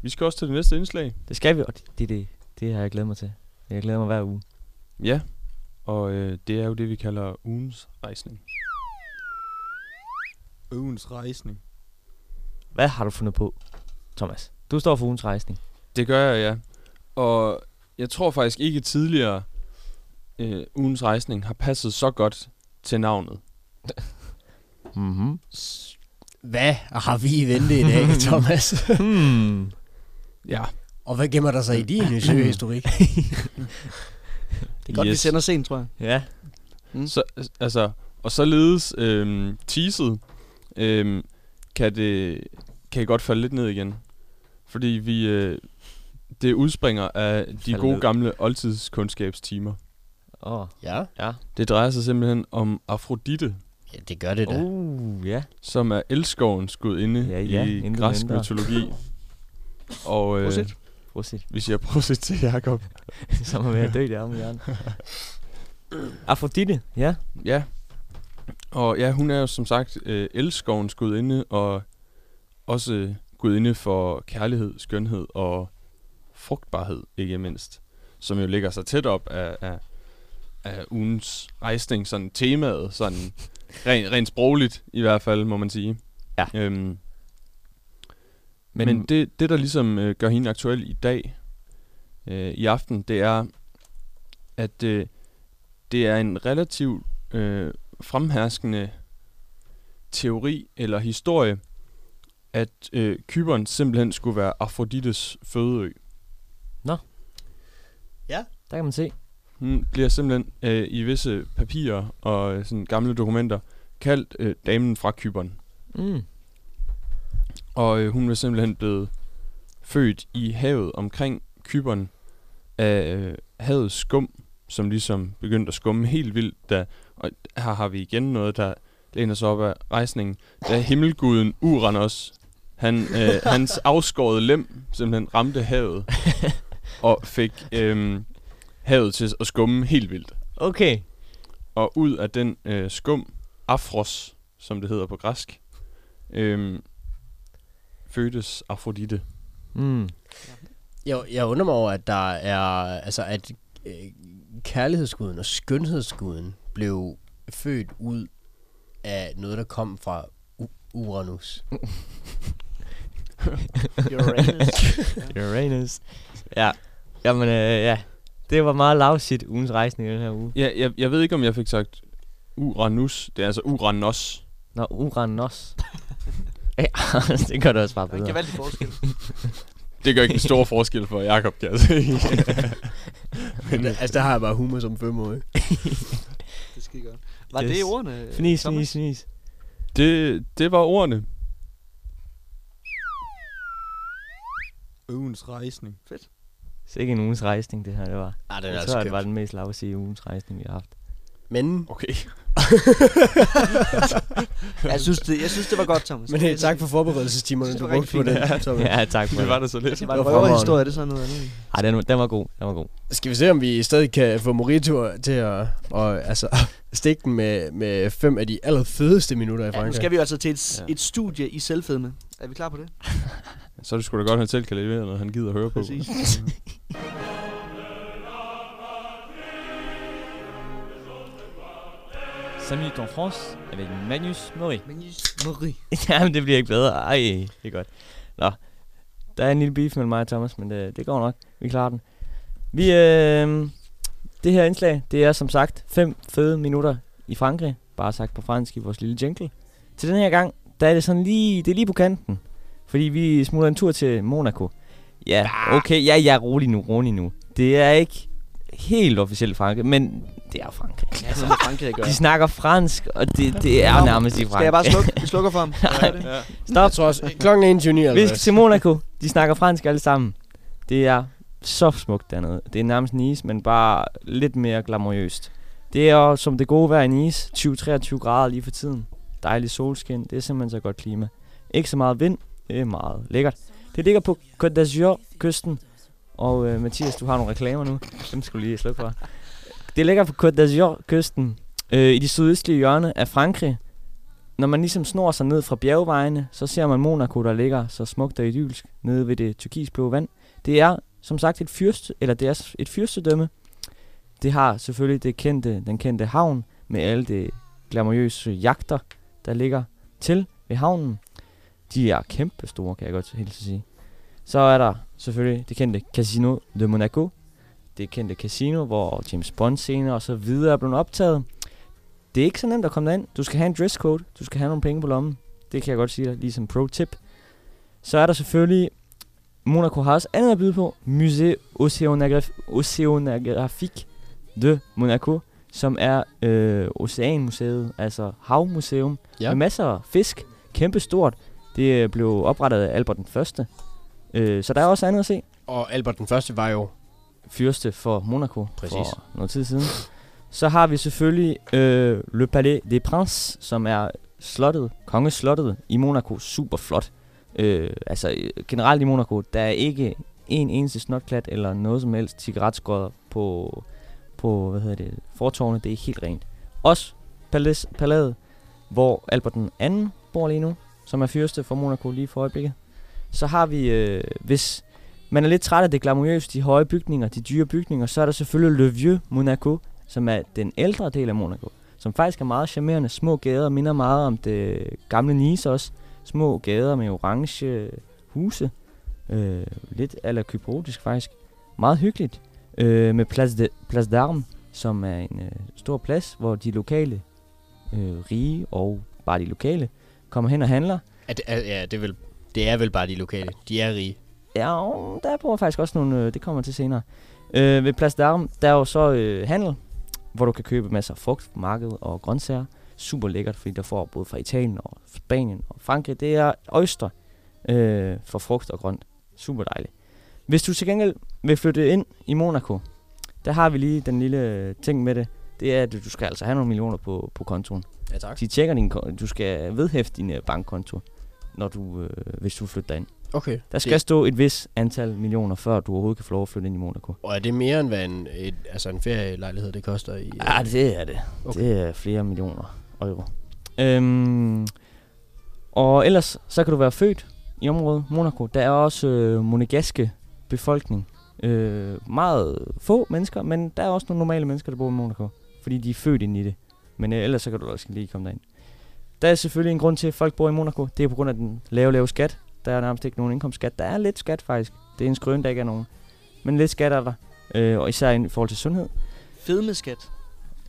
vi skal også til det næste indslag. Det skal vi, og det, det, det, det har jeg glædet mig til. Jeg glæder mig hver uge. Ja, og øh, det er jo det, vi kalder ugens rejsning. Ugens rejsning. Hvad har du fundet på, Thomas? Du står for ugens rejsning. Det gør jeg, ja. Og jeg tror faktisk ikke tidligere, øh, ugens rejsning har passet så godt til navnet. Mhm. Hvad har vi i vente i dag, Thomas? hmm. Ja. Og hvad gemmer der sig i din søgehistorik? Det er godt, yes. vi sender sent, tror jeg. Ja. Mm. Så, altså, og således øh, teaset, øh, kan det kan godt falde lidt ned igen. Fordi vi, øh, det udspringer af de Falde gode ned. gamle oldtidskundskabstimer. Åh. Oh. Ja. Ja. Det drejer sig simpelthen om Afrodite, Ja, det gør det da. Uh, ja. som er elskovens gudinde Ja, ja, i græsk mindre. mytologi. Og øh, Prosit. Prosit. vi siger prosit til Jakob. Som er ved at dø der om hjørnet. Afrodite, ja. Ja. Og ja, hun er jo som sagt øh, elskovens gudinde, og også gudinde for kærlighed, skønhed og frugtbarhed, ikke mindst. Som jo ligger sig tæt op af, af, af ugens rejsning, sådan temaet, sådan rent, rent sprogligt i hvert fald, må man sige. Ja. Øhm, Men, men, det, det, der ligesom øh, gør hende aktuel i dag, øh, i aften, det er, at øh, det er en relativt øh, fremherskende teori eller historie, at øh, Kyberen simpelthen skulle være Afrodites fødeø. der kan man se. Hun bliver simpelthen øh, i visse papirer og øh, sådan gamle dokumenter kaldt øh, damen fra Kyberen. Mm. Og øh, hun er simpelthen blevet født i havet omkring Kyberen af øh, havets skum, som ligesom begyndte at skumme helt vildt. Da, og her har vi igen noget, der læner sig op af rejsningen, da himmelguden Uranus, han, øh, hans afskårede lem simpelthen ramte havet, og fik øh, havet til at skumme helt vildt. Okay. Og ud af den øh, skum, afros, som det hedder på græsk, øh, fødtes Afrodite. Mm. Jeg, jeg undrer mig over, at der er, altså at øh, kærlighedsguden og skønhedsguden blev født ud af noget, der kom fra U- Uranus. Uranus. Uranus. Ja. Jamen, øh, ja. Det var meget lavsit ugens rejsning i den her uge. Ja, jeg, jeg ved ikke, om jeg fik sagt Uranus. Det er altså Uranos. Nå, Uranus. ja, det gør det også bare Der er en bedre. gevaldig forskel. Det gør ikke en stor forskel for Jakob, kan jeg sige. Men, altså, der har jeg bare humor som femårig. Det skide godt. Var det ordene, Fnis, fnis, fnis. Det, det var ordene. Ugens rejsning. Fedt. Så ikke en ugens rejsning, det her, det var. Ah, det er jeg altså tror, det var den mest lavsige ugens rejsning, vi har haft. Men... Okay. jeg, synes, det, jeg synes, det var godt, Thomas. Men hey, tak for forberedelsestimerne, Det du var brugte på rigtig den. fint. Thomas. Ja, tak for Det var det så lidt. Det var en røverhistorie, det sådan noget andet. Ej, den, den var god. Den var god. Skal vi se, om vi stadig kan få Morito til at og, altså, stikke den med, med fem af de allerfedeste minutter i Ja, nu Frankrig? skal vi altså til et, Ja. et studie i selvfedme. Er vi klar på det? Så er det sgu da godt, at han selv kan levere noget, han gider at høre på. Præcis. Salut en France avec Manus Mori. Manus Mori. Jamen, det bliver ikke bedre. Ej, det er godt. Nå, der er en lille beef mellem mig og Thomas, men det, det går nok. Vi klarer den. Vi, øh, det her indslag, det er som sagt fem fede minutter i Frankrig. Bare sagt på fransk i vores lille jingle. Til den her gang, der er det sådan lige, det er lige på kanten. Fordi vi smutter en tur til Monaco. Ja, okay, ja, ja, rolig nu, rolig nu. Det er ikke helt officielt Frankrig, men det er Frankrig. Ja, så er Frankrig, gør. De snakker fransk, og det, det er nærmest i Frankrig. Skal jeg bare slukke, vi slukker for ham? Nej. Ja. Stop. Jeg tror også, klokken er 21 Vi skal til Monaco. De snakker fransk alle sammen. Det er så smukt dernede. Det er nærmest Nice, men bare lidt mere glamourøst. Det er jo som det gode vejr i Nice. 20-23 grader lige for tiden. Dejlig solskin. Det er simpelthen så godt klima. Ikke så meget vind. Det er meget lækkert. Det ligger på Côte d'Azur kysten. Og øh, Mathias, du har nogle reklamer nu. Dem skal du lige slukke for. Det ligger på Côte d'Azur kysten. Øh, I det sydøstlige hjørne af Frankrig når man ligesom snor sig ned fra bjergvejene, så ser man Monaco, der ligger så smukt og idyllisk nede ved det turkisblå vand. Det er som sagt et fyrste, eller det er et fyrstedømme. Det har selvfølgelig det kendte, den kendte havn med alle de glamourøse jagter, der ligger til ved havnen. De er kæmpe store, kan jeg godt helt sige. Så er der selvfølgelig det kendte Casino de Monaco. Det kendte casino, hvor James Bond scener og så videre er blevet optaget. Det er ikke så nemt at komme derind. Du skal have en dresscode. Du skal have nogle penge på lommen. Det kan jeg godt sige dig, lige som pro-tip. Så er der selvfølgelig... Monaco har også andet at byde på. Musée Oceanographie Oceanographique de Monaco, som er øh, Oceanmuseet, altså havmuseum, Ja. med masser af fisk. Kæmpe stort. Det øh, blev oprettet af Albert den Første. Øh, så der er også andet at se. Og Albert den Første var jo... Fyrste for Monaco Præcis. for noget tid siden. Så har vi selvfølgelig øh, Le Palais des Princes, som er slottet, kongeslottet i Monaco. Super flot. Øh, altså generelt i Monaco, der er ikke en eneste snotklat eller noget som helst cigaretskodder på, på hvad hedder det, fortårnet. Det er helt rent. Også Palais, Palæet, hvor Albert den anden bor lige nu, som er fyrste for Monaco lige for øjeblikket. Så har vi, øh, hvis man er lidt træt af det glamourøse, de høje bygninger, de dyre bygninger, så er der selvfølgelig Le Vieux Monaco, som er den ældre del af Monaco, som faktisk er meget charmerende. Små gader minder meget om det gamle Nice også. Små gader med orange huse. Øh, lidt ala kyprotisk faktisk. Meget hyggeligt. Øh, med Place, de, Place d'Armes, som er en øh, stor plads, hvor de lokale øh, rige og bare de lokale kommer hen og handler. At, at, ja, det er, vel, det er vel bare de lokale. De er rige. Ja, der bor faktisk også nogle, øh, det kommer til senere. Øh, ved Place d'Armes, der er jo så øh, handel, hvor du kan købe masser af frugt, marked og grøntsager. Super lækkert, fordi der får både fra Italien og Spanien og Frankrig. Det er oyster øh, for frugt og grønt. Super dejligt. Hvis du til gengæld vil flytte ind i Monaco, der har vi lige den lille øh, ting med det. det er, at du skal altså have nogle millioner på, på kontoen. Ja, tak. De tjekker din, du skal vedhæfte din øh, bankkonto, når du, øh, hvis du flytter ind. Okay. Der skal Det- stå et vis antal millioner, før du overhovedet kan få lov at flytte ind i Monaco. Og er det mere end hvad en, et, altså en ferielejlighed det koster i? Ja, det er det. Okay. Okay. Det er flere millioner euro. Øhm, og ellers, så kan du være født i området Monaco. Der er også øh, monegaske befolkning. Øh, meget få mennesker, men der er også nogle normale mennesker, der bor i Monaco. Fordi de er født ind i det. Men øh, ellers så kan du også lige komme derind. Der er selvfølgelig en grund til, at folk bor i Monaco. Det er på grund af den lave, lave skat. Der er nærmest ikke nogen indkomstskat. Der er lidt skat faktisk. Det er en skrøn, der ikke er nogen. Men lidt skat er der. Øh, og især i forhold til sundhed. Fedmeskat.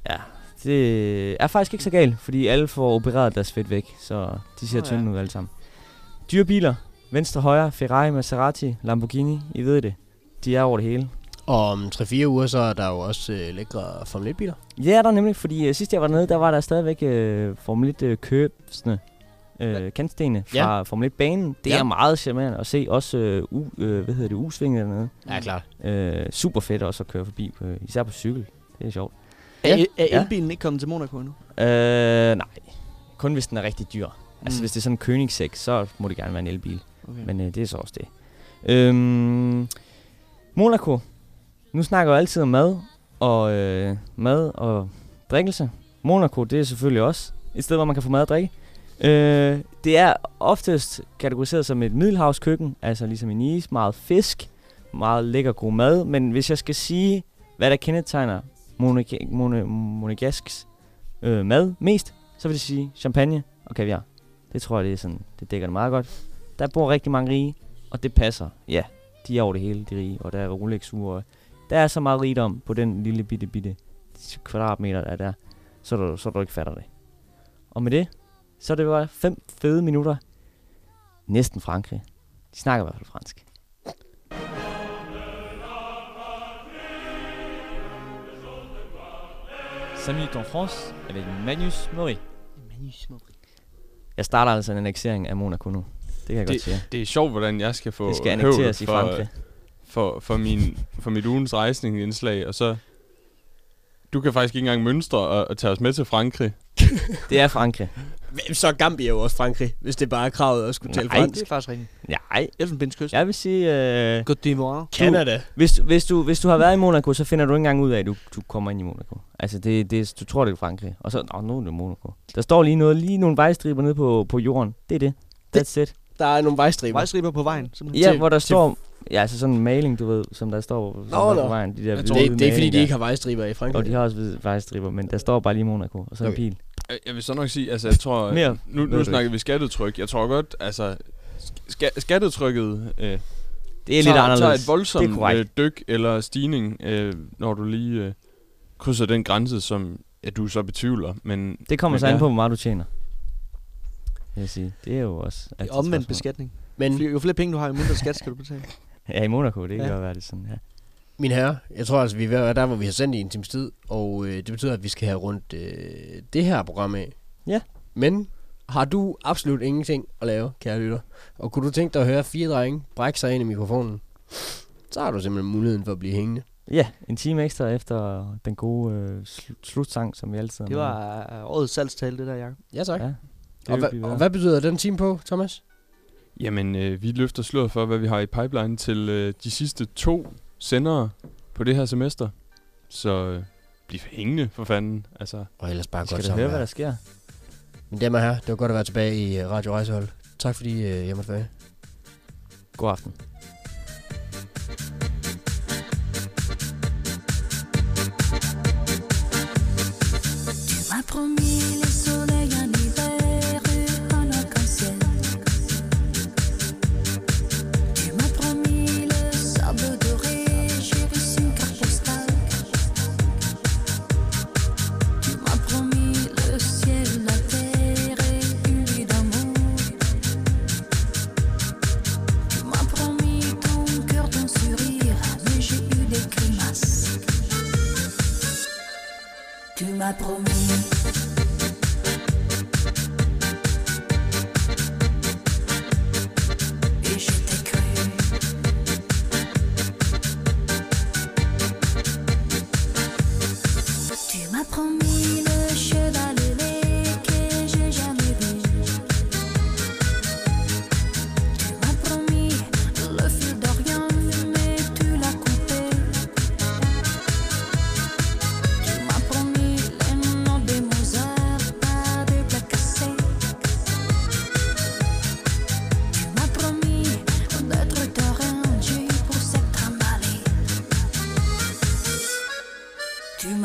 Ja, det er faktisk ikke så galt, fordi alle får opereret deres fedt væk, så de ser ja. tynde ud alle sammen. Dyre biler, venstre, højre, Ferrari, Maserati, Lamborghini, I ved det. De er over det hele. Og om 3-4 uger, så er der jo også øh, lækre Formel 1-biler. Ja, der er nemlig, fordi øh, sidst jeg var dernede, der var der stadigvæk øh, Formel 1 øh, købsne øh, kantstene fra Ja. ja. Formel 1 banen. Det Ja. er meget charmerende at se, også øh, u, øh, hvad hedder det, U-svinget dernede. Ja, klart. Øh, super fedt også at køre forbi, på, især på cykel. Det er sjovt. Er, er Ja. elbilen ikke kommet til Monaco endnu? Øh, nej. Kun hvis den er rigtig dyr. Altså Mm. hvis det er sådan en Koenigsegg, så må det gerne være en elbil. Okay. Men øh, det er så også det. Øhm, Monaco. Nu snakker jeg altid om mad og øh, mad og drikkelse. Monaco, det er selvfølgelig også et sted, hvor man kan få mad og drikke. Øh, det er oftest kategoriseret som et middelhavskøkken, altså ligesom i Nice, meget fisk, meget lækker god mad. Men hvis jeg skal sige, hvad der kendetegner Monaga- Mona- Monegasks øh, mad mest, så vil jeg sige champagne og kaviar. Det tror jeg, det, er sådan, det dækker det meget godt. Der bor rigtig mange rige, og det passer. Ja, de er over det hele, de rige, og der er rolex -ure. Der er så meget rigdom på den lille bitte, bitte kvadratmeter, der er der, så du, så du ikke fatter det. Og med det, så det bare fem fede minutter. Næsten Frankrig. De snakker i hvert fald fransk. minutes en France avec Manus Mori. Manus Mori. Jeg starter altså en anneksering af Monaco nu. Det kan jeg godt sige. det, det er sjovt, hvordan jeg skal få Det skal annekteres i for, Frankrig. For, for, min, for mit ugens rejsningsindslag, og så... Du kan faktisk ikke engang mønstre og, og tage os med til Frankrig. Det er Frankrig. Men så er Gambia jo også Frankrig, hvis det bare er kravet at skulle tale Nej, fransk. Det er faktisk rigtigt. Nej. Elfenbenskyst. Jeg vil sige... Øh, Côte d'Ivoire. Canada. Hvis, du- hvis, du, hvis du har været i Monaco, så finder du ikke engang ud af, at du, du kommer ind i Monaco. Altså, det, det, du tror, det er Frankrig. Og så, nå, nu er det Monaco. Der står lige noget, lige nogle vejstriber nede på, på jorden. Det er det. That's it. Der er nogle vejstriber. Vejstriber på vejen. simpelthen. Ja, hvor der står... Ja, altså sådan en maling, du ved, som der står som Nå, er nå. på vejen. De der det, det er fordi, maling de ikke har vejstriber i Frankrig. Og de har også vejstriber, men der står bare lige Monaco, og så okay. en pil. Jeg- Jeg vil så nok sige, altså jeg tror... Mere nu, nu snakker vi skattetryk. Jeg tror godt, altså... Ska, skattetrykket... Øh, Det er tager, lidt anderledes. tager et Det voldsomt er øh, dyk eller stigning, øh, når du lige øh, krydser den grænse, som ja, du så betvivler. Men, Det kommer men så an ja. på, hvor meget du tjener. Vil jeg sige. Det er jo også... Det er omvendt beskatning. Men jo flere penge du har, jo mindre skat skal du betale. Ja, i Monaco, det kan Ja. godt være det sådan, ja. Min herre, jeg tror altså, vi er ved der, hvor vi har sendt i en times tid, og øh, det betyder, at vi skal have rundt øh, det her program af. Ja. Men har du absolut ingenting at lave, kære lytter, og kunne du tænke dig at høre fire drenge brække sig ind i mikrofonen, så har du simpelthen muligheden for at blive hængende. Ja, en time ekstra efter den gode øh, slu- slutsang, som vi altid har Det var øh, årets salgstal, det der, Jacob. Ja, tak. Ja, Og, hva, og hvad betyder den time på, Thomas? Jamen, øh, vi løfter sløret for, hvad vi har i pipeline til øh, de sidste to sendere på det her semester. Så øh, bliv hængende for fanden. Altså, Og ellers bare Vi skal godt da sammen høre, hvad der sker. Mine damer og herrer, det var godt at være tilbage i øh, Radio Rejsehold. Tak fordi øh, jeg måtte være. God aften.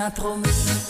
m'a promise.